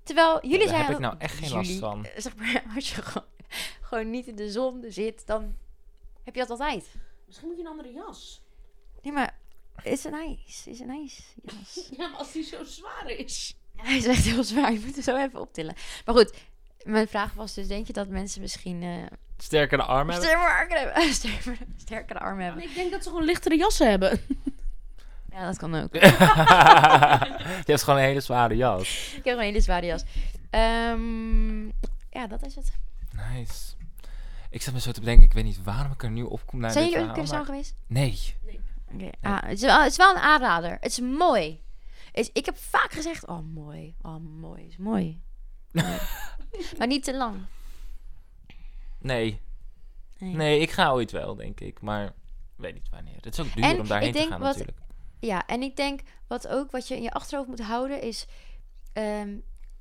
Terwijl jullie Daar zijn... heb ik nou echt geen last jullie, van. eh, Zeg maar, als je gewoon, gewoon niet in de zon zit, dan heb je dat altijd. Misschien moet je een andere jas. Nee, maar is een ijs. Is een ijs. Jas. Ja, maar als die zo zwaar is. Hij is echt heel zwaar. Je moet hem zo even optillen. Maar goed, mijn vraag was dus: denk je dat mensen misschien uh, Sterkere armen hebben? sterkere armen hebben? Sterkere, sterkere armen hebben? Ik denk dat ze gewoon lichtere jassen hebben. Ja, dat kan ook. Je hebt gewoon een hele zware jas. Ik heb een hele zware jas. Ehm, ja, dat is het. Nice. Ik zat me zo te bedenken, ik weet niet waarom ik er nu op kom naar Zijn dit jullie in Curaçao maar- geweest? Nee. Oké. Ah, het, is wel, het is wel een aanrader. Het is mooi. Het is- ik heb vaak gezegd: Oh, mooi. Oh, mooi. Het is mooi. Maar niet te lang. Nee. Nee. Nee, ik ga ooit wel, denk ik. Maar weet niet wanneer. Het is ook duur En om daarheen ik te gaan wat- natuurlijk. Ja, en ik denk wat ook wat je in je achterhoofd moet houden is. ehm,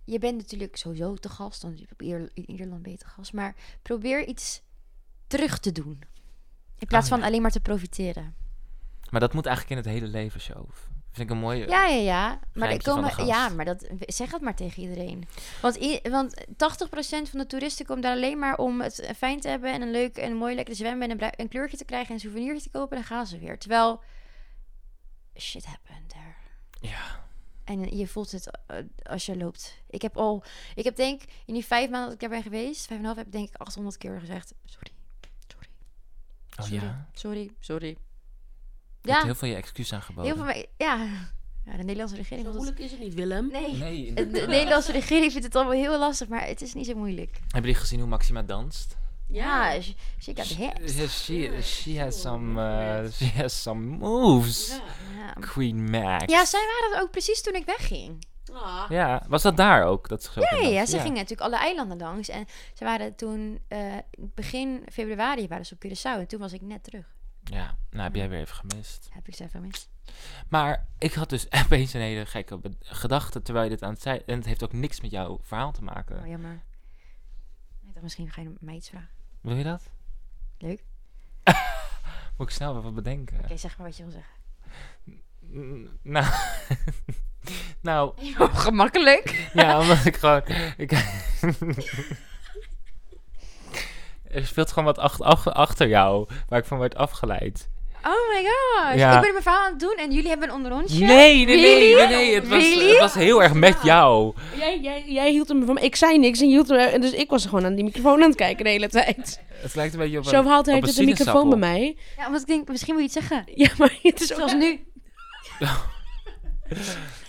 je bent natuurlijk sowieso te gast, Ier- in Ierland ben je te gast. Maar probeer iets terug te doen. In plaats Oh, van alleen maar te profiteren. Maar dat moet eigenlijk in het hele leven zo. Vind ik een mooie... Ja, ja, ja. Maar, komen, gast. ja, maar dat, zeg het maar tegen iedereen. Want, i- want 80% van de toeristen komt daar alleen maar om het fijn te hebben... en een leuk en mooi lekker zwemmen en een, kleurtje te krijgen... en een souvenirtje te kopen en dan gaan ze weer. Terwijl, shit happened there. Ja. En je voelt het eh, als je loopt. Ik heb al, ik heb denk in die vijf maanden dat ik daar ben geweest, vijf en een half, heb ik denk ik 800 keer gezegd: Sorry, sorry, Oh sorry, ja? sorry, sorry. Je hebt Ja, heel veel je excuus aangeboden. heel veel, me- ja. ja, de Nederlandse regering. Zo vond het- moeilijk is het niet, Willem. Nee, Nee, de, Nederlandse regering vindt het allemaal heel lastig, maar het is niet zo moeilijk. Hebben jullie gezien hoe Maxima danst? Ja, she, she got She, hips. she, she has some, uh, she has some moves. Ja. Ja. Queen Max. ja, zij waren het ook precies toen ik wegging. Ah. Ja, was dat daar ook? Dat ze Ja, ging ja, ja, ze gingen natuurlijk alle eilanden langs. En ze waren toen, eh, begin februari waren ze op Curaçao. En toen was ik net terug. Ja, nou heb jij weer even gemist. Heb ik ze even mis. Maar ik had dus opeens een hele gekke gedachte terwijl je dit aan het zei. En het heeft ook niks met jouw verhaal te maken. Oh, jammer. Ik dacht, misschien ga je mij iets vragen. Wil je dat? Leuk. Moet ik snel even bedenken. Oké, zeg maar wat je wil zeggen. Nou, nou, gemakkelijk. ja, omdat ik gewoon... Ik, er speelt gewoon wat ach- ach- achter jou, waar ik van werd afgeleid. Oh my gosh. Ja. Ik ben mijn verhaal aan het doen en jullie hebben een onderrondje. Nee, nee, nee, Really? nee, nee, Het was, Really? het was heel erg met jou. Jij, jij, jij hield hem van Ik zei niks en je hield hem... En dus ik was gewoon aan die microfoon aan het kijken de hele tijd. Het lijkt een beetje op Zo een, haalt hij het de microfoon bij mij. Ja, omdat ik denk, misschien moet je iets zeggen. Ja, maar het is ook... Zoals nu.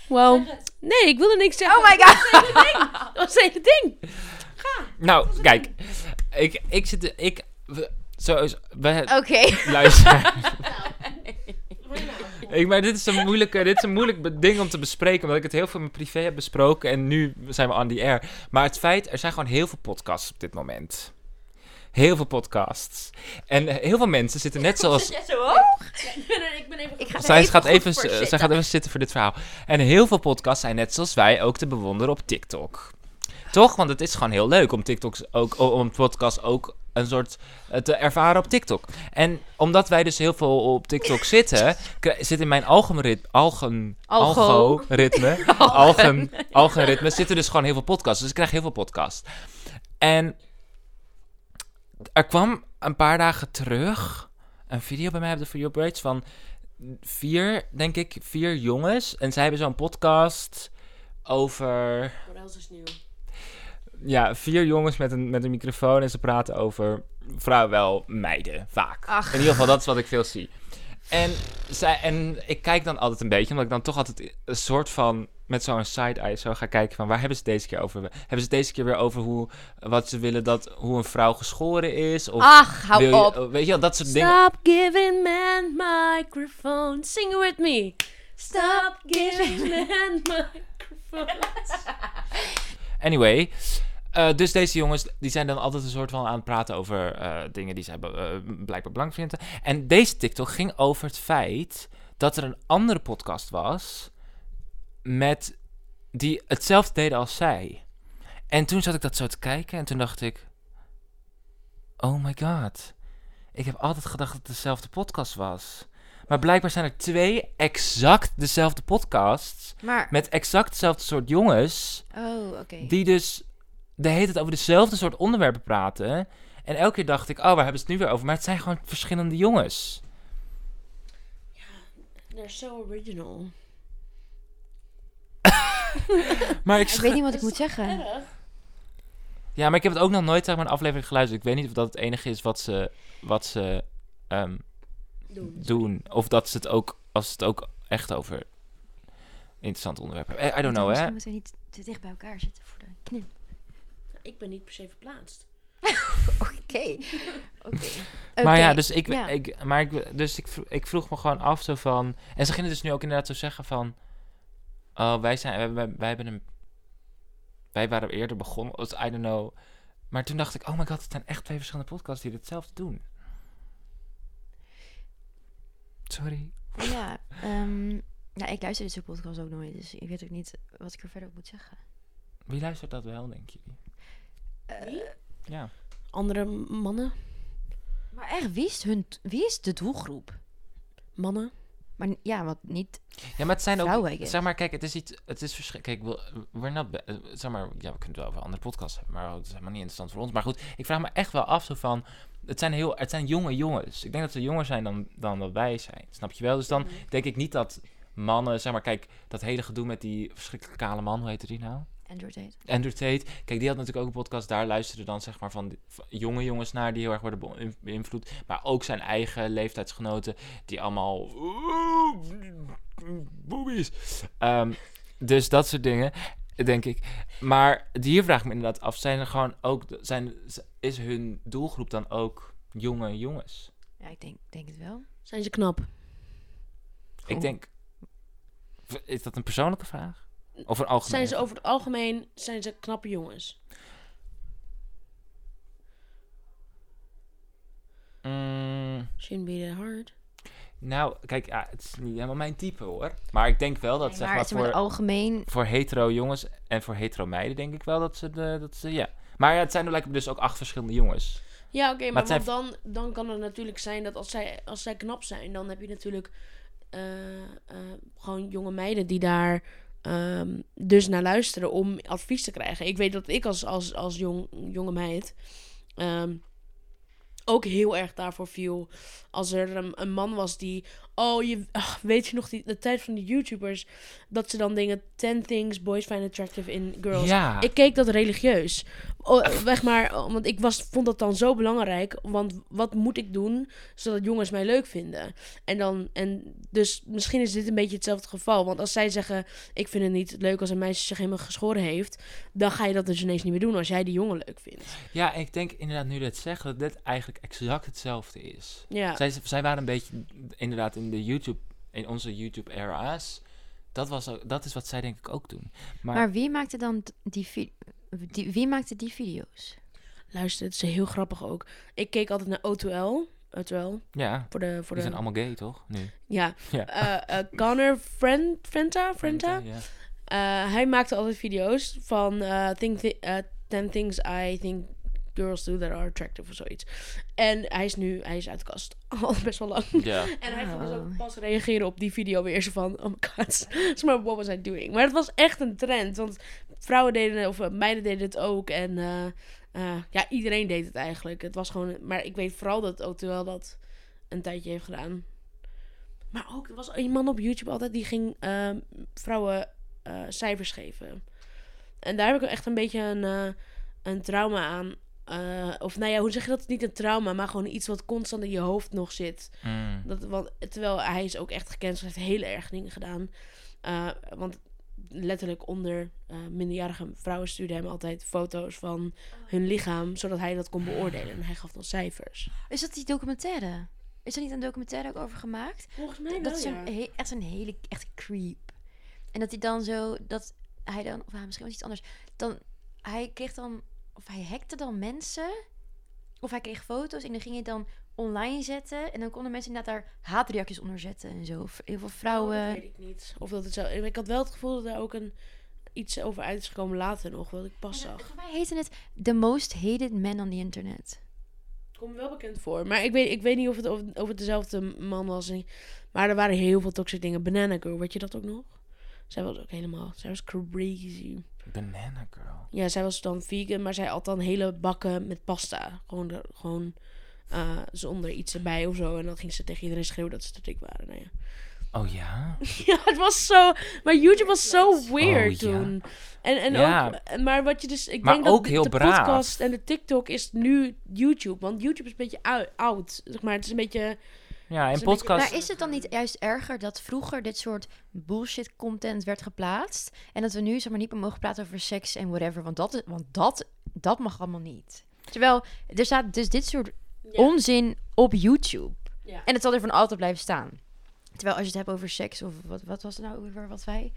Wow. Nee, ik wilde niks zeggen. Oh my god. Dat was het hele ding. Nou, kijk. Ik, ik zit... Ik, we, zo is... Oké. Luister. ik, maar dit is, een moeilijke, dit is een moeilijk ding om te bespreken, omdat ik het heel veel in mijn privé heb besproken en nu zijn we on the air. Maar het feit, er zijn gewoon heel veel podcasts op dit moment. Heel veel podcasts. En eh, heel veel mensen zitten net zoals... Zit jij zo hoog? ik ben even... Ik ga Zij gaat, even, zitten. zij gaat even zitten voor dit verhaal. En heel veel podcasts zijn net zoals wij ook te bewonderen op TikTok. Toch? Want het is gewoon heel leuk om TikToks ook, om podcasts ook een soort eh, te ervaren op TikTok. En omdat wij dus heel veel op TikTok zitten, zit in mijn algoritme, algen, Algo. algoritme, algen, algoritme, zitten dus gewoon heel veel podcasts. Dus ik krijg heel veel podcasts. En er kwam een paar dagen terug een video bij mij op de For Your Braids van vier, denk ik, vier jongens. En zij hebben zo'n podcast over Wat else is nieuw? Ja, vier jongens met een, met een microfoon en ze praten over vrouwen wel meiden, vaak. Ach. In ieder geval, dat is wat ik veel zie. En, zij, en ik kijk dan altijd een beetje, omdat ik dan toch altijd een soort van met zo'n side-eye zo ga kijken van waar hebben ze deze keer over? Hebben ze het deze keer weer over hoe, wat ze willen dat, hoe een vrouw geschoren is? Of Ach, hou je- op. weet je wel, dat soort dingen. Stop giving man microphone. Sing it with me. Stop giving man microphone. Anyway, eh, dus deze jongens die zijn dan altijd een soort van aan het praten over eh, dingen die zij be- eh, blijkbaar belangrijk vinden. En deze TikTok ging over het feit dat er een andere podcast was met die hetzelfde deden als zij. En toen zat ik dat zo te kijken en toen dacht ik, oh my god, ik heb altijd gedacht dat het dezelfde podcast was. Maar blijkbaar zijn er twee exact dezelfde podcasts. Maar, Met exact hetzelfde soort jongens. oh, oké. Die dus de hele tijd over dezelfde soort onderwerpen praten. En elke keer dacht ik, oh, waar hebben ze het nu weer over? Maar het zijn gewoon verschillende jongens. They're so original. Maar ik, Ik weet niet wat ik moet zeggen. Erg. Ja, maar ik heb het ook nog nooit zeg maar, een aflevering geluisterd. Ik weet niet of dat het enige is wat ze, wat ze ehm, Doen. doen. Of dat ze het ook, als ze het ook echt over interessante onderwerpen hebben. Eh, I don't know, hè. Misschien moeten we niet te dicht bij elkaar zitten voor de knip. Ik ben niet per se verplaatst. Oké. Oké. Maar ja, dus, ik, ja. ik, maar ik, dus ik, ik vroeg me gewoon af zo van... En ze gingen dus nu ook inderdaad zo zeggen van... Oh, wij zijn... Wij, wij, wij hebben een... Wij waren eerder begonnen. I don't know. Maar toen dacht ik... Oh my god, het zijn echt twee verschillende podcasts die hetzelfde doen. Sorry. Ja, ehm, ja, ik luister dit soort podcasts ook nooit, dus ik weet ook niet wat ik er verder op moet zeggen. Wie luistert dat wel, denk je? Wie? Ja. Andere mannen? Maar echt, wie is, hun, wie is de doelgroep? Mannen? Maar ja, wat niet. Ja, maar het zijn Vrouwen, ook... Zeg maar, kijk, het is iets... Het is verschrikkelijk... Kijk, we- we're not... eh, Zeg maar, ja, we kunnen het wel over andere podcasts hebben, maar het is helemaal niet interessant voor ons. Maar goed, ik vraag me echt wel af zo van... Het zijn, heel, het zijn jonge jongens. Ik denk dat ze jonger zijn dan, dan dat wij zijn. Snap je wel? Dus dan denk ik niet dat mannen... Zeg maar, kijk, dat hele gedoe met die verschrikkelijke kale man. Hoe heette die nou? Android Tate. Andrew Tate. Kijk, die had natuurlijk ook een podcast. Daar luisterden dan zeg maar van, die- van jonge jongens naar die heel erg worden beïn- beïnvloed. Maar ook zijn eigen leeftijdsgenoten die allemaal... Boobies. Ehm, dus dat soort dingen, denk ik. Maar hier vraag ik me inderdaad af. Zijn er gewoon ook... Zijn, is hun doelgroep dan ook jonge jongens? Ja, ik denk, denk het wel. Zijn ze knap? Ik denk... Is dat een persoonlijke vraag? Of een algemene Zijn ze over het algemeen zijn ze knappe jongens? Mm, Shouldn't be that hard. Nou, kijk, ja, het is niet helemaal mijn type hoor. Maar ik denk wel dat, Nee, zeg maar voor, algemeen. voor hetero jongens en voor hetero meiden denk ik wel dat ze, de, dat ze ja. Maar ja, het zijn er lijkt me dus ook acht verschillende jongens. Ja, oké, maar, het zijn- dan, dan kan het natuurlijk zijn dat als zij, als zij knap zijn, dan heb je natuurlijk eh, eh, gewoon jonge meiden die daar ehm, dus naar luisteren om advies te krijgen. Ik weet dat ik als, als, als jong, jonge meid ehm, ook heel erg daarvoor viel. Als er een, een man was die. Oh, je, ach, weet je nog die, de tijd van die YouTubers? Dat ze dan dingen. 10 things boys find attractive in girls. Ja. Ik keek dat religieus. Oh, weg maar, want ik was, vond dat dan zo belangrijk. Want wat moet ik doen zodat jongens mij leuk vinden? En dan, en dus misschien is dit een beetje hetzelfde geval. Want als zij zeggen: Ik vind het niet leuk als een meisje zich helemaal geschoren heeft. Dan ga je dat dus ineens niet meer doen als jij die jongen leuk vindt. ja, ik denk inderdaad nu dat zegt dat dit eigenlijk exact hetzelfde is. Ja. Zij, zij waren een beetje inderdaad in de YouTube, in onze YouTube-era's. Dat, was ook- dat is wat zij denk ik ook doen. Maar, Maar wie maakte dan die, vi- die wie maakte die video's? Luister, het is heel grappig ook. Ik keek altijd naar O2L. O2L. ja, Voor de. Voor die de zijn allemaal gay toch? Nu. Ja. Ja. Eh, eh, Connor Friend, Frenta? Frenta? Ja. Eh, hij maakte altijd video's van eh think thi- eh, 10 things I think girls do that are attractive of zoiets. En hij is nu, hij is uit de kast. Al best wel lang. ja. En hij ging dus ook Oh. pas reageren op die video weer zo van, oh my god, maar what was I doing? Maar het was echt een trend, want vrouwen deden het, of eh, meiden deden het ook. En eh, eh, ja, iedereen deed het eigenlijk. Het was gewoon, maar ik weet vooral dat Otuel dat een tijdje heeft gedaan. Maar ook, er was een man op YouTube altijd die ging eh, vrouwen eh, cijfers geven. En daar heb ik echt een beetje een, eh, een trauma aan. Eh, of nou ja, hoe zeg je dat? Niet een trauma, maar gewoon iets wat constant in je hoofd nog zit. Mm. Dat, want, terwijl hij is ook echt gekend, heeft hele erg dingen gedaan. Eh, want letterlijk onder eh, minderjarige vrouwen stuurden hem altijd foto's van hun lichaam, zodat hij dat kon beoordelen. En hij gaf dan cijfers. Is dat die documentaire? Is er niet een documentaire ook over gemaakt? Volgens mij dat is een, he- echt een hele echt creep. En dat hij dan zo, dat hij dan, of hij misschien was iets anders. Dan, hij kreeg dan, of hij hackte dan mensen. Of hij kreeg foto's en dan ging hij dan online zetten. En dan konden mensen inderdaad daar haatreacties onder zetten en zo. Of Heel veel vrouwen. Oh, dat weet ik niet. Of dat het zo... Ik had wel het gevoel dat er ook een, iets over uit is gekomen later nog, wat ik pas En, zag. Voor mij heette het The Most Hated Man on the Internet. Komt wel bekend voor. Maar ik weet, ik weet niet of het over, dezelfde man was. Maar er waren heel veel toxic dingen. Banana Girl, weet je dat ook nog? Zij was ook helemaal... Zij was crazy. Banana Girl. Ja, zij was dan vegan, maar zij at dan hele bakken met pasta. Gewoon, de- gewoon eh, zonder iets erbij of zo. En dan ging ze tegen iedereen schreeuwen dat ze te dik waren. Nou ja. Oh ja? Ja, het was zo. Maar YouTube was zo weird Oh, ja. toen. En, en Ja. ook, maar wat je dus. Ik Maar denk ook dat heel de braaf. podcast en de TikTok is nu YouTube. Want YouTube is een beetje ou- oud. Zeg maar, het is een beetje. Ja, in een podcast... Maar is het dan niet juist erger dat vroeger dit soort bullshit content werd geplaatst en dat we nu zeg maar niet meer mogen praten over seks en whatever, want dat, is- want dat, dat mag allemaal niet. Terwijl er staat dus dit soort onzin op YouTube Ja. en het zal er van altijd blijven staan. Terwijl als je het hebt over seks of wat, wat was het nou over wat wij,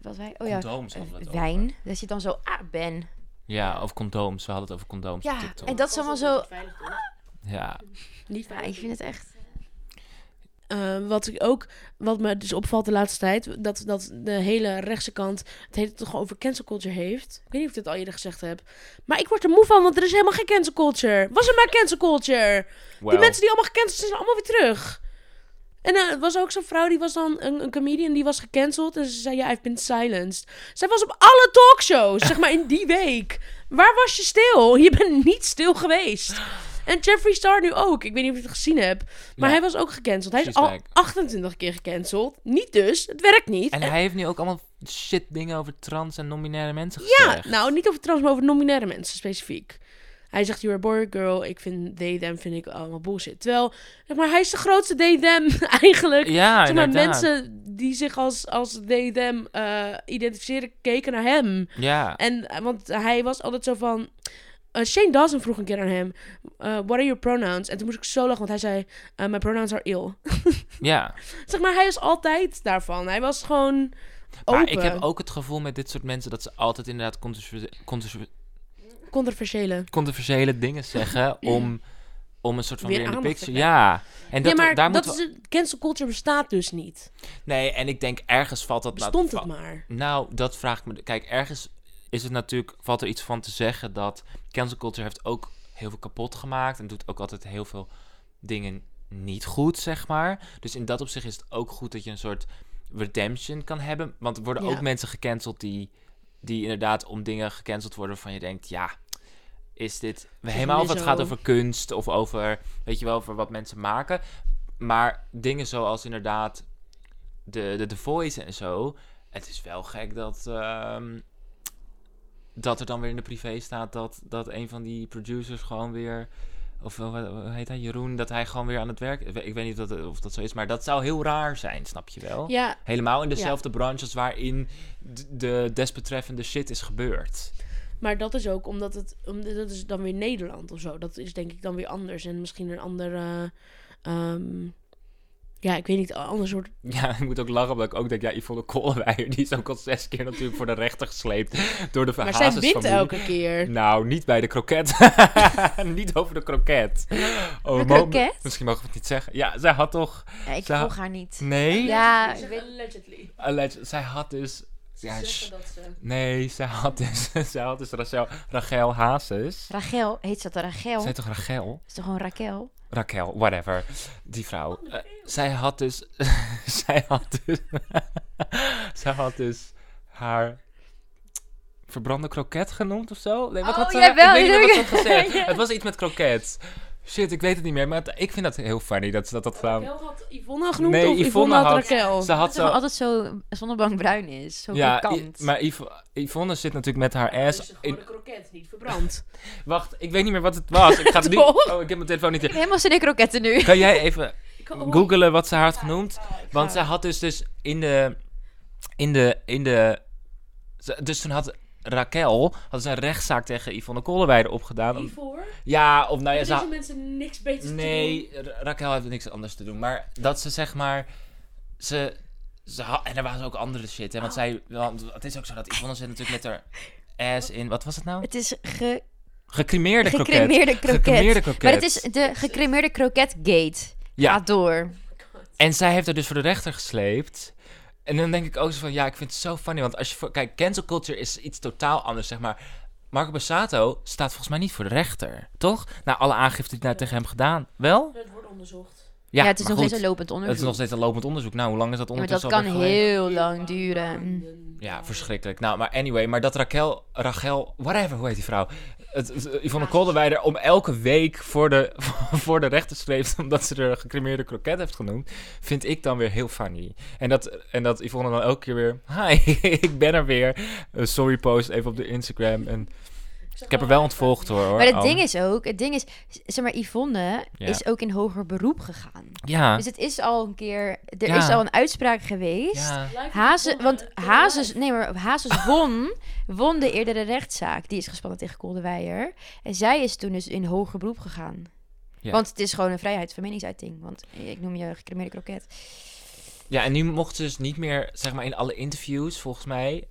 wat wij, oh ja, Condooms eh, over. wijn. Dat je dan zo, ah Ben. Ja, of condooms. We hadden het over condooms op Ja, TikTok. en dat is allemaal zo. Ja. Niet Ja, ik vind het echt. Eh, wat ik ook, wat me dus opvalt de laatste tijd, dat, dat de hele rechtse kant het hele toch over cancel culture heeft. Ik weet niet of ik dit al eerder gezegd heb. Maar ik word er moe van, want er is helemaal geen cancel culture. Was er maar cancel culture? Well, Die mensen die allemaal gecanceld zijn, zijn allemaal weer terug. En eh, er was ook zo'n vrouw, die was dan een, een comedian, die was gecanceld. En ze zei, ja, I've been silenced. Zij was op alle talkshows, zeg maar, in die week. Waar was je stil? Je bent niet stil geweest. En Jeffree Star nu ook. Ik weet niet of je het gezien hebt. Maar Ja. hij was ook gecanceld. Hij is al back. 28 keer gecanceld. Niet dus. Het werkt niet. En hij heeft nu ook allemaal shit dingen over trans en non-binaire mensen ja, gezegd. nou, niet over trans, maar over non-binaire mensen specifiek. Hij zegt, you're a boy girl. Ik vind they, them, vind ik allemaal bullshit. Terwijl, zeg maar, hij is de grootste they, them eigenlijk. Ja, zeg maar, inderdaad. mensen die zich als, als they, them eh, identificeren, keken naar hem. Ja. En, eh, want hij was altijd zo van... eh, Shane Dawson vroeg een keer aan hem... eh, what are your pronouns? En toen moest ik zo lachen, want hij zei... eh, my pronouns are ill. ja. zeg maar, hij is altijd daarvan. Hij was gewoon open. Maar ik heb ook het gevoel met dit soort mensen dat ze altijd inderdaad controverse- controverse- Controversiële. controversiële dingen zeggen om, om een soort van Weer weer, in de picture. Ja. En dat, ja, maar daar dat is, cancel culture bestaat dus niet. Nee, en ik denk ergens valt dat... nou- Bestond het maar. Nou, dat vraagt me... Kijk, ergens is het natuurlijk... Valt er iets van te zeggen dat cancel culture heeft ook heel veel kapot gemaakt. En doet ook altijd heel veel dingen niet goed, zeg maar. Dus in dat opzicht is het ook goed dat je een soort redemption kan hebben. Want er worden Ja. ook mensen gecanceld die, die inderdaad om dingen gecanceld worden waarvan je denkt, ja... Is dit helemaal of het zo. gaat over kunst of over, weet je wel, over wat mensen maken. Maar dingen zoals inderdaad de, de The Voice en zo. Het is wel gek dat, ehm, dat er dan weer in de privé staat dat, dat een van die producers gewoon weer. Of hoe heet hij? Jeroen, dat hij gewoon weer aan het werk. Ik weet- niet of dat, of dat zo is, maar dat zou heel raar zijn, snap je wel? Ja, Helemaal in dezelfde branche als waarin de desbetreffende shit is gebeurd. maar dat is ook omdat het... Omdat, dat is dan weer Nederland of zo. Dat is denk ik dan weer anders. En misschien een andere... ehm, ja, ik weet niet, een ander soort... Ja, ik moet ook lachen, omdat ik ook denk, ja, Yvonne Koolweijer, die is ook al zes keer natuurlijk voor de rechter gesleept door de Maar zij wint elke keer. Nou, niet bij de kroket. niet over de kroket. Oh, De kroket? Misschien mogen we het niet zeggen. Ja, zij had toch... Ja, ik Zij- volg haar niet. Nee? Ja, ik weet- allegedly. Alleg- zij had dus... Ja, Zeggen sh- dat ze... nee, zij had dus... zij had dus Rachel, Rachel Hazes. Rachel, heet ze dat Rachel? Zij toch Rachel? Is toch gewoon Raquel? Raquel, whatever. Die vrouw. Eh, zij had dus... zij had dus... zij had dus haar... Verbrande kroket genoemd of zo? Nee, wat Oh, had ze? jawel, ik weet niet wat ze had ja. gezegd. Het was iets met kroket. Shit, ik weet het niet meer. Maar het- ik vind dat heel funny dat ze dat had gedaan. Raquel had Yvonne genoemd Nee, of Yvonne Yvonne had, had- Raquel? Ze Dat had is zo... altijd zo zonnebank bruin is. Zo Ja, krokant. I- maar Yv- Yvonne zit natuurlijk met haar ass... is In... gewoon een kroket, niet verbrand. Wacht, ik weet niet meer wat het was. Ik ga het nu... Toch? Oh, ik heb mijn telefoon niet Ik heb helemaal zin in kroketten nu. Kan jij even Oh, googelen wat ze haar had genoemd? Want zij had dus, dus in de... In de... In de ze- dus toen had Raquel had ze een rechtszaak tegen Yvonne Kolleweide opgedaan. Hiervoor? Ja, of nou ja, Deze ze... mensen niks beters te doen. Nee, Ra- Raquel heeft niks anders te doen. Maar dat ze zeg maar... Ze... ze ha- en er was ook andere shit, hè. Want zij... Want het is ook zo dat Yvonne zit natuurlijk met haar ass in... Wat was het nou? Het is ge Gecremeerde kroket. gecremeerde kroket. Gecremeerde kroket. Maar het is de gecremeerde kroketgate. Ja. Gaat door. En zij heeft er dus voor de rechter gesleept. En dan denk ik ook zo van, ja, ik vind het zo funny. Want als je voor... Kijk, cancel culture is iets totaal anders, zeg maar. Marco Bassato staat volgens mij niet voor de rechter, toch? Nou, alle aangifte die nou tegen hem gedaan. Wel? Het wordt onderzocht. Ja, het is nog goed, steeds een lopend Het onderzoek. is nog steeds een lopend onderzoek. Nou, hoe lang is dat Ja, maar dat kan heel lang duren. Ja, verschrikkelijk. Nou, maar anyway, maar dat Raquel, Rachel, whatever, hoe heet die vrouw? Het, Yvonne Kolderweider om elke week voor de, voor de rechter schreef, omdat ze er gecremeerde kroket heeft genoemd, vind ik dan weer heel funny. En dat, en dat Yvonne dan elke keer weer, hi, ik ben er weer. Een sorry post even op de Instagram. En ik heb er wel ontvolgd hoor. hoor. Maar het Oh. ding is ook, het ding is, zeg maar, Yvonne Ja. is ook in hoger beroep gegaan. Ja. Dus het is al een keer, er Ja. is al een uitspraak geweest. ja. Hazen, want Hazes, nee maar Hazes won, won de eerdere rechtszaak. Die is gespannen tegen Kolderweijer. En zij is toen dus in hoger beroep gegaan. Ja. Want het is gewoon een vrijheid van meningsuiting. Want ik noem je gecremeerde kroket. Ja, en nu mocht ze dus niet meer, zeg maar in alle interviews, volgens mij,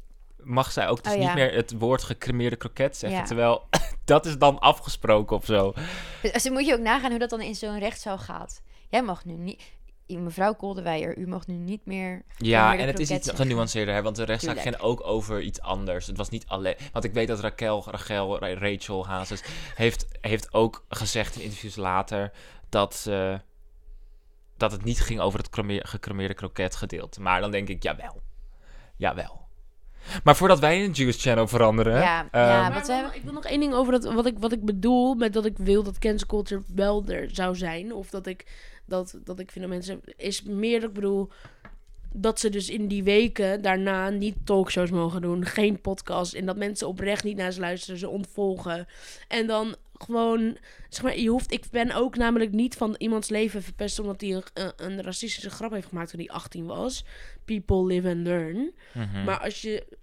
mag zij ook dus Oh, niet meer het woord gecremeerde kroket zeggen. Ja. Terwijl, dat is dan afgesproken of zo. Dus dus moet je ook nagaan hoe dat dan in zo'n rechtszaal gaat. Jij mag nu niet... Mevrouw Kolderweijer, u mag nu niet meer... Ja, en het is iets genuanceerder, hè, want de rechtszaak ging ook over iets anders. Het was niet alleen... Want ik weet dat Raquel, Rachel, Ra- Rachel Hazes heeft, heeft ook gezegd in interviews later dat, dat het niet ging over het creme- gecremeerde kroket gedeelte. Maar dan denk ik, jawel. Jawel. Maar voordat wij een Jewish channel veranderen... Ja, ehm, ja, Maar wat we ik wil nog één ding over dat, wat, ik, wat ik bedoel met dat ik wil dat cancel culture wel er zou zijn. Of dat ik, dat, dat ik vind dat mensen... Is meer dat ik bedoel dat ze dus in die weken daarna niet talkshows mogen doen. Geen podcast. En dat mensen oprecht niet naar ze luisteren. Ze ontvolgen. En dan gewoon... Zeg maar, je hoeft... Ik ben ook namelijk niet van iemands leven verpest... omdat hij een, een, een racistische grap heeft gemaakt toen hij 18 was. People live and learn. mhm. Maar als je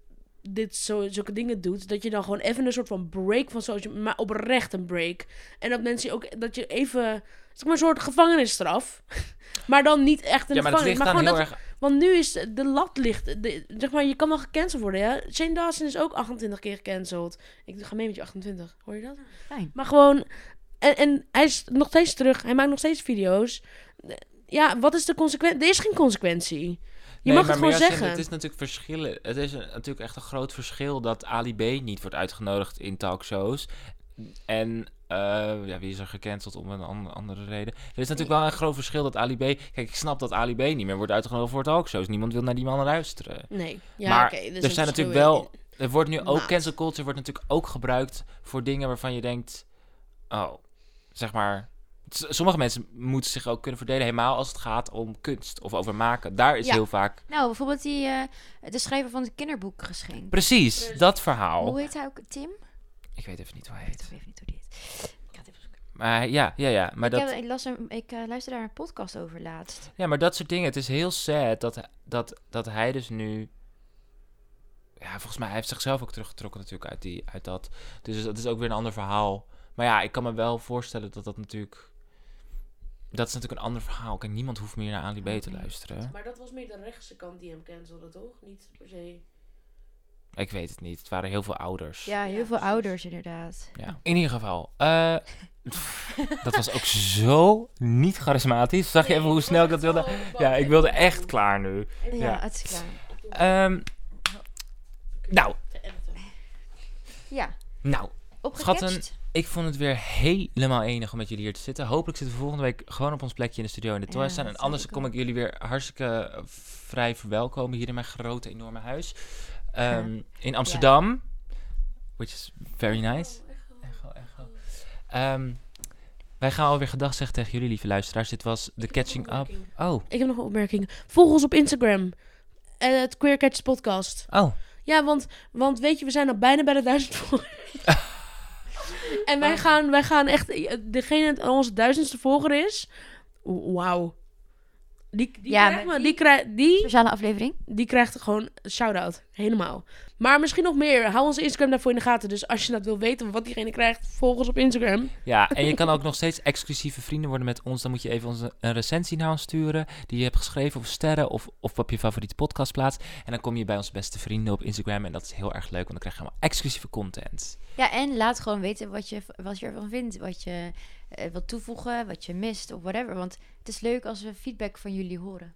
dit zo, zulke dingen doet, dat je dan gewoon even een soort van break van social, maar oprecht een break. En dat mensen ook, dat je even, zeg maar een soort gevangenisstraf. maar dan niet echt een ja, maar het gevangenis. Maar gewoon heel dat, erg... want nu is de lat ligt, de, zeg maar, je kan wel gecanceld worden, ja. Shane Dawson is ook 28 keer gecanceld. Ik ga mee met je 28, hoor je dat? Fijn. Maar gewoon, en, en hij is nog steeds terug, hij maakt nog steeds video's. Ja, wat is de consequentie? Er is geen consequentie. Je Nee, mag het maar gewoon zeggen. Het is natuurlijk verschillen. Het is een- natuurlijk echt een groot verschil dat Ali B niet wordt uitgenodigd in talkshows. En eh, ja, wie is er gecanceld om een an- andere reden? Er is natuurlijk wel een groot verschil dat Ali B. Kijk, ik snap dat Ali B niet meer wordt uitgenodigd voor talkshows. Niemand wil naar die man luisteren. Nee. Ja, Maar dus er zijn natuurlijk wel. Er wordt nu ook cancel culture wordt natuurlijk ook gebruikt voor dingen waarvan je denkt, oh, zeg maar. Sommige mensen moeten zich ook kunnen verdelen, helemaal als het gaat om kunst of over maken. Daar is Ja. heel vaak. Nou, bijvoorbeeld die, eh, de schrijver van het kinderboekgeschenk. Precies, Precies. dat verhaal. Hoe heet hij ook? Tim? Ik weet even niet hoe hij Ik weet heet. even niet hoe die heet. Ik ga het even zoeken. Maar ja, ja, ja. Maar Ik, dat, heb- ik, las een, ik eh, luisterde daar een podcast over laatst. ja, maar dat soort dingen. Het is heel sad dat, dat, dat hij dus nu... Ja, volgens mij hij heeft zichzelf ook teruggetrokken natuurlijk uit, die, uit dat. Dus dat is ook weer een ander verhaal. Maar ja, ik kan me wel voorstellen dat dat natuurlijk... Dat is natuurlijk een ander verhaal. Kijk, niemand hoeft meer naar Ali B te Nee. luisteren. Maar dat was meer de rechtse kant die hem cancelde, toch? Niet per se. Ik weet het niet. Het waren heel veel ouders. Ja, heel Ja, veel precies. ouders inderdaad. Ja. In ieder geval. eh, dat was ook zo niet charismatisch. Zag je even hoe snel ik dat wilde? Ja, ik wilde echt klaar nu. Ja, Ja. het is klaar. Ehm, nou, Ja, nou. Schatten, ik vond het weer helemaal enig om met jullie hier te zitten. Hopelijk zitten we volgende week gewoon op ons plekje in de studio in de Ja, Toy staan. dat En anders kom ik jullie weer hartstikke eh, vrij verwelkomen hier in mijn grote, enorme huis. Ehm, in Amsterdam. Which is very nice. Echo, echo. Ehm, wij gaan alweer gedag zeggen tegen jullie, lieve luisteraars. Dit was The Catching Up. Oh, Ik heb nog een opmerking. Volg ons op Instagram. Eh, het Queer Catch Podcast. oh. Ja, want, want weet je, we zijn al bijna bij de duizend volgers. en wij gaan, wij gaan echt... eh, Degene die onze duizendste volger is... Wauw. Die, die, Ja, krijgt, maar die- die, krijgt, die, Speciale aflevering. die krijgt gewoon een shout-out. Helemaal. Maar misschien nog meer. Hou onze Instagram daarvoor in de gaten. Dus als je dat wil weten wat diegene krijgt, volg ons op Instagram. Ja, en je kan ook nog steeds exclusieve vrienden worden met ons. Dan moet je even ons een recensie naar ons sturen. Die je hebt geschreven of sterren of, of op je favoriete podcastplaats. En dan kom je bij onze beste vrienden op Instagram. En dat is heel erg leuk, want dan krijg je allemaal exclusieve content. Ja, en laat gewoon weten wat je, wat je ervan vindt. Wat je wilt toevoegen, wat je mist of whatever. Want het is leuk als we feedback van jullie horen.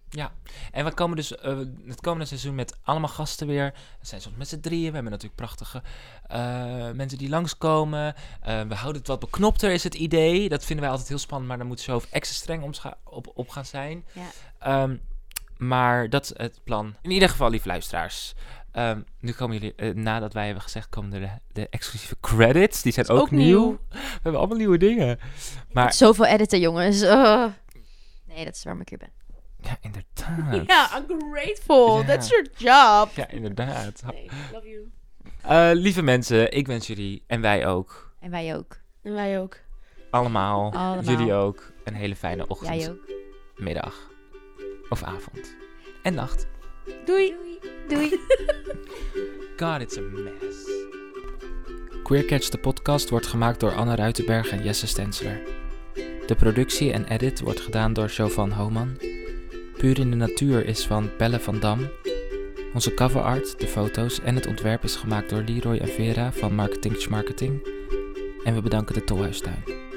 En we komen dus eh, het komende seizoen met allemaal gasten weer. We zijn soms met z'n drieën. We hebben natuurlijk prachtige eh, mensen die langskomen. Eh we houden het wat beknopter, is het idee. Dat vinden wij altijd heel spannend, maar dan moet zo extra streng op, op gaan zijn. Ja. Ehm, maar dat is het plan. In ieder geval, lieve luisteraars. Ehm, nu komen jullie, eh, nadat wij hebben gezegd, komen er de, de exclusieve credits. Die zijn ook, ook nieuw. nieuw. We hebben allemaal nieuwe dingen. Maar Zoveel editen, jongens. Oh. Nee, dat is waarom ik hier ben. ja, inderdaad. Ja, I'm grateful. That's your job. Ja, inderdaad. Nee, love you. Eh, lieve mensen, ik wens jullie en wij ook, En wij ook. En wij ook. allemaal, Allemaal. jullie ook, een hele fijne ochtend, Jij ook. middag of avond en nacht. Doei. Doei. God, it's a mess. Queer Catch, de podcast, wordt gemaakt door Anne Ruitenberg en Jesse Stensler. De productie en edit wordt gedaan door Jovan Homan. Puur in de natuur is van Belle van Dam. Onze cover art, de foto's en het ontwerp is gemaakt door Leroy en Vera van Marketing Marketing. En we bedanken de Tolhuistuin.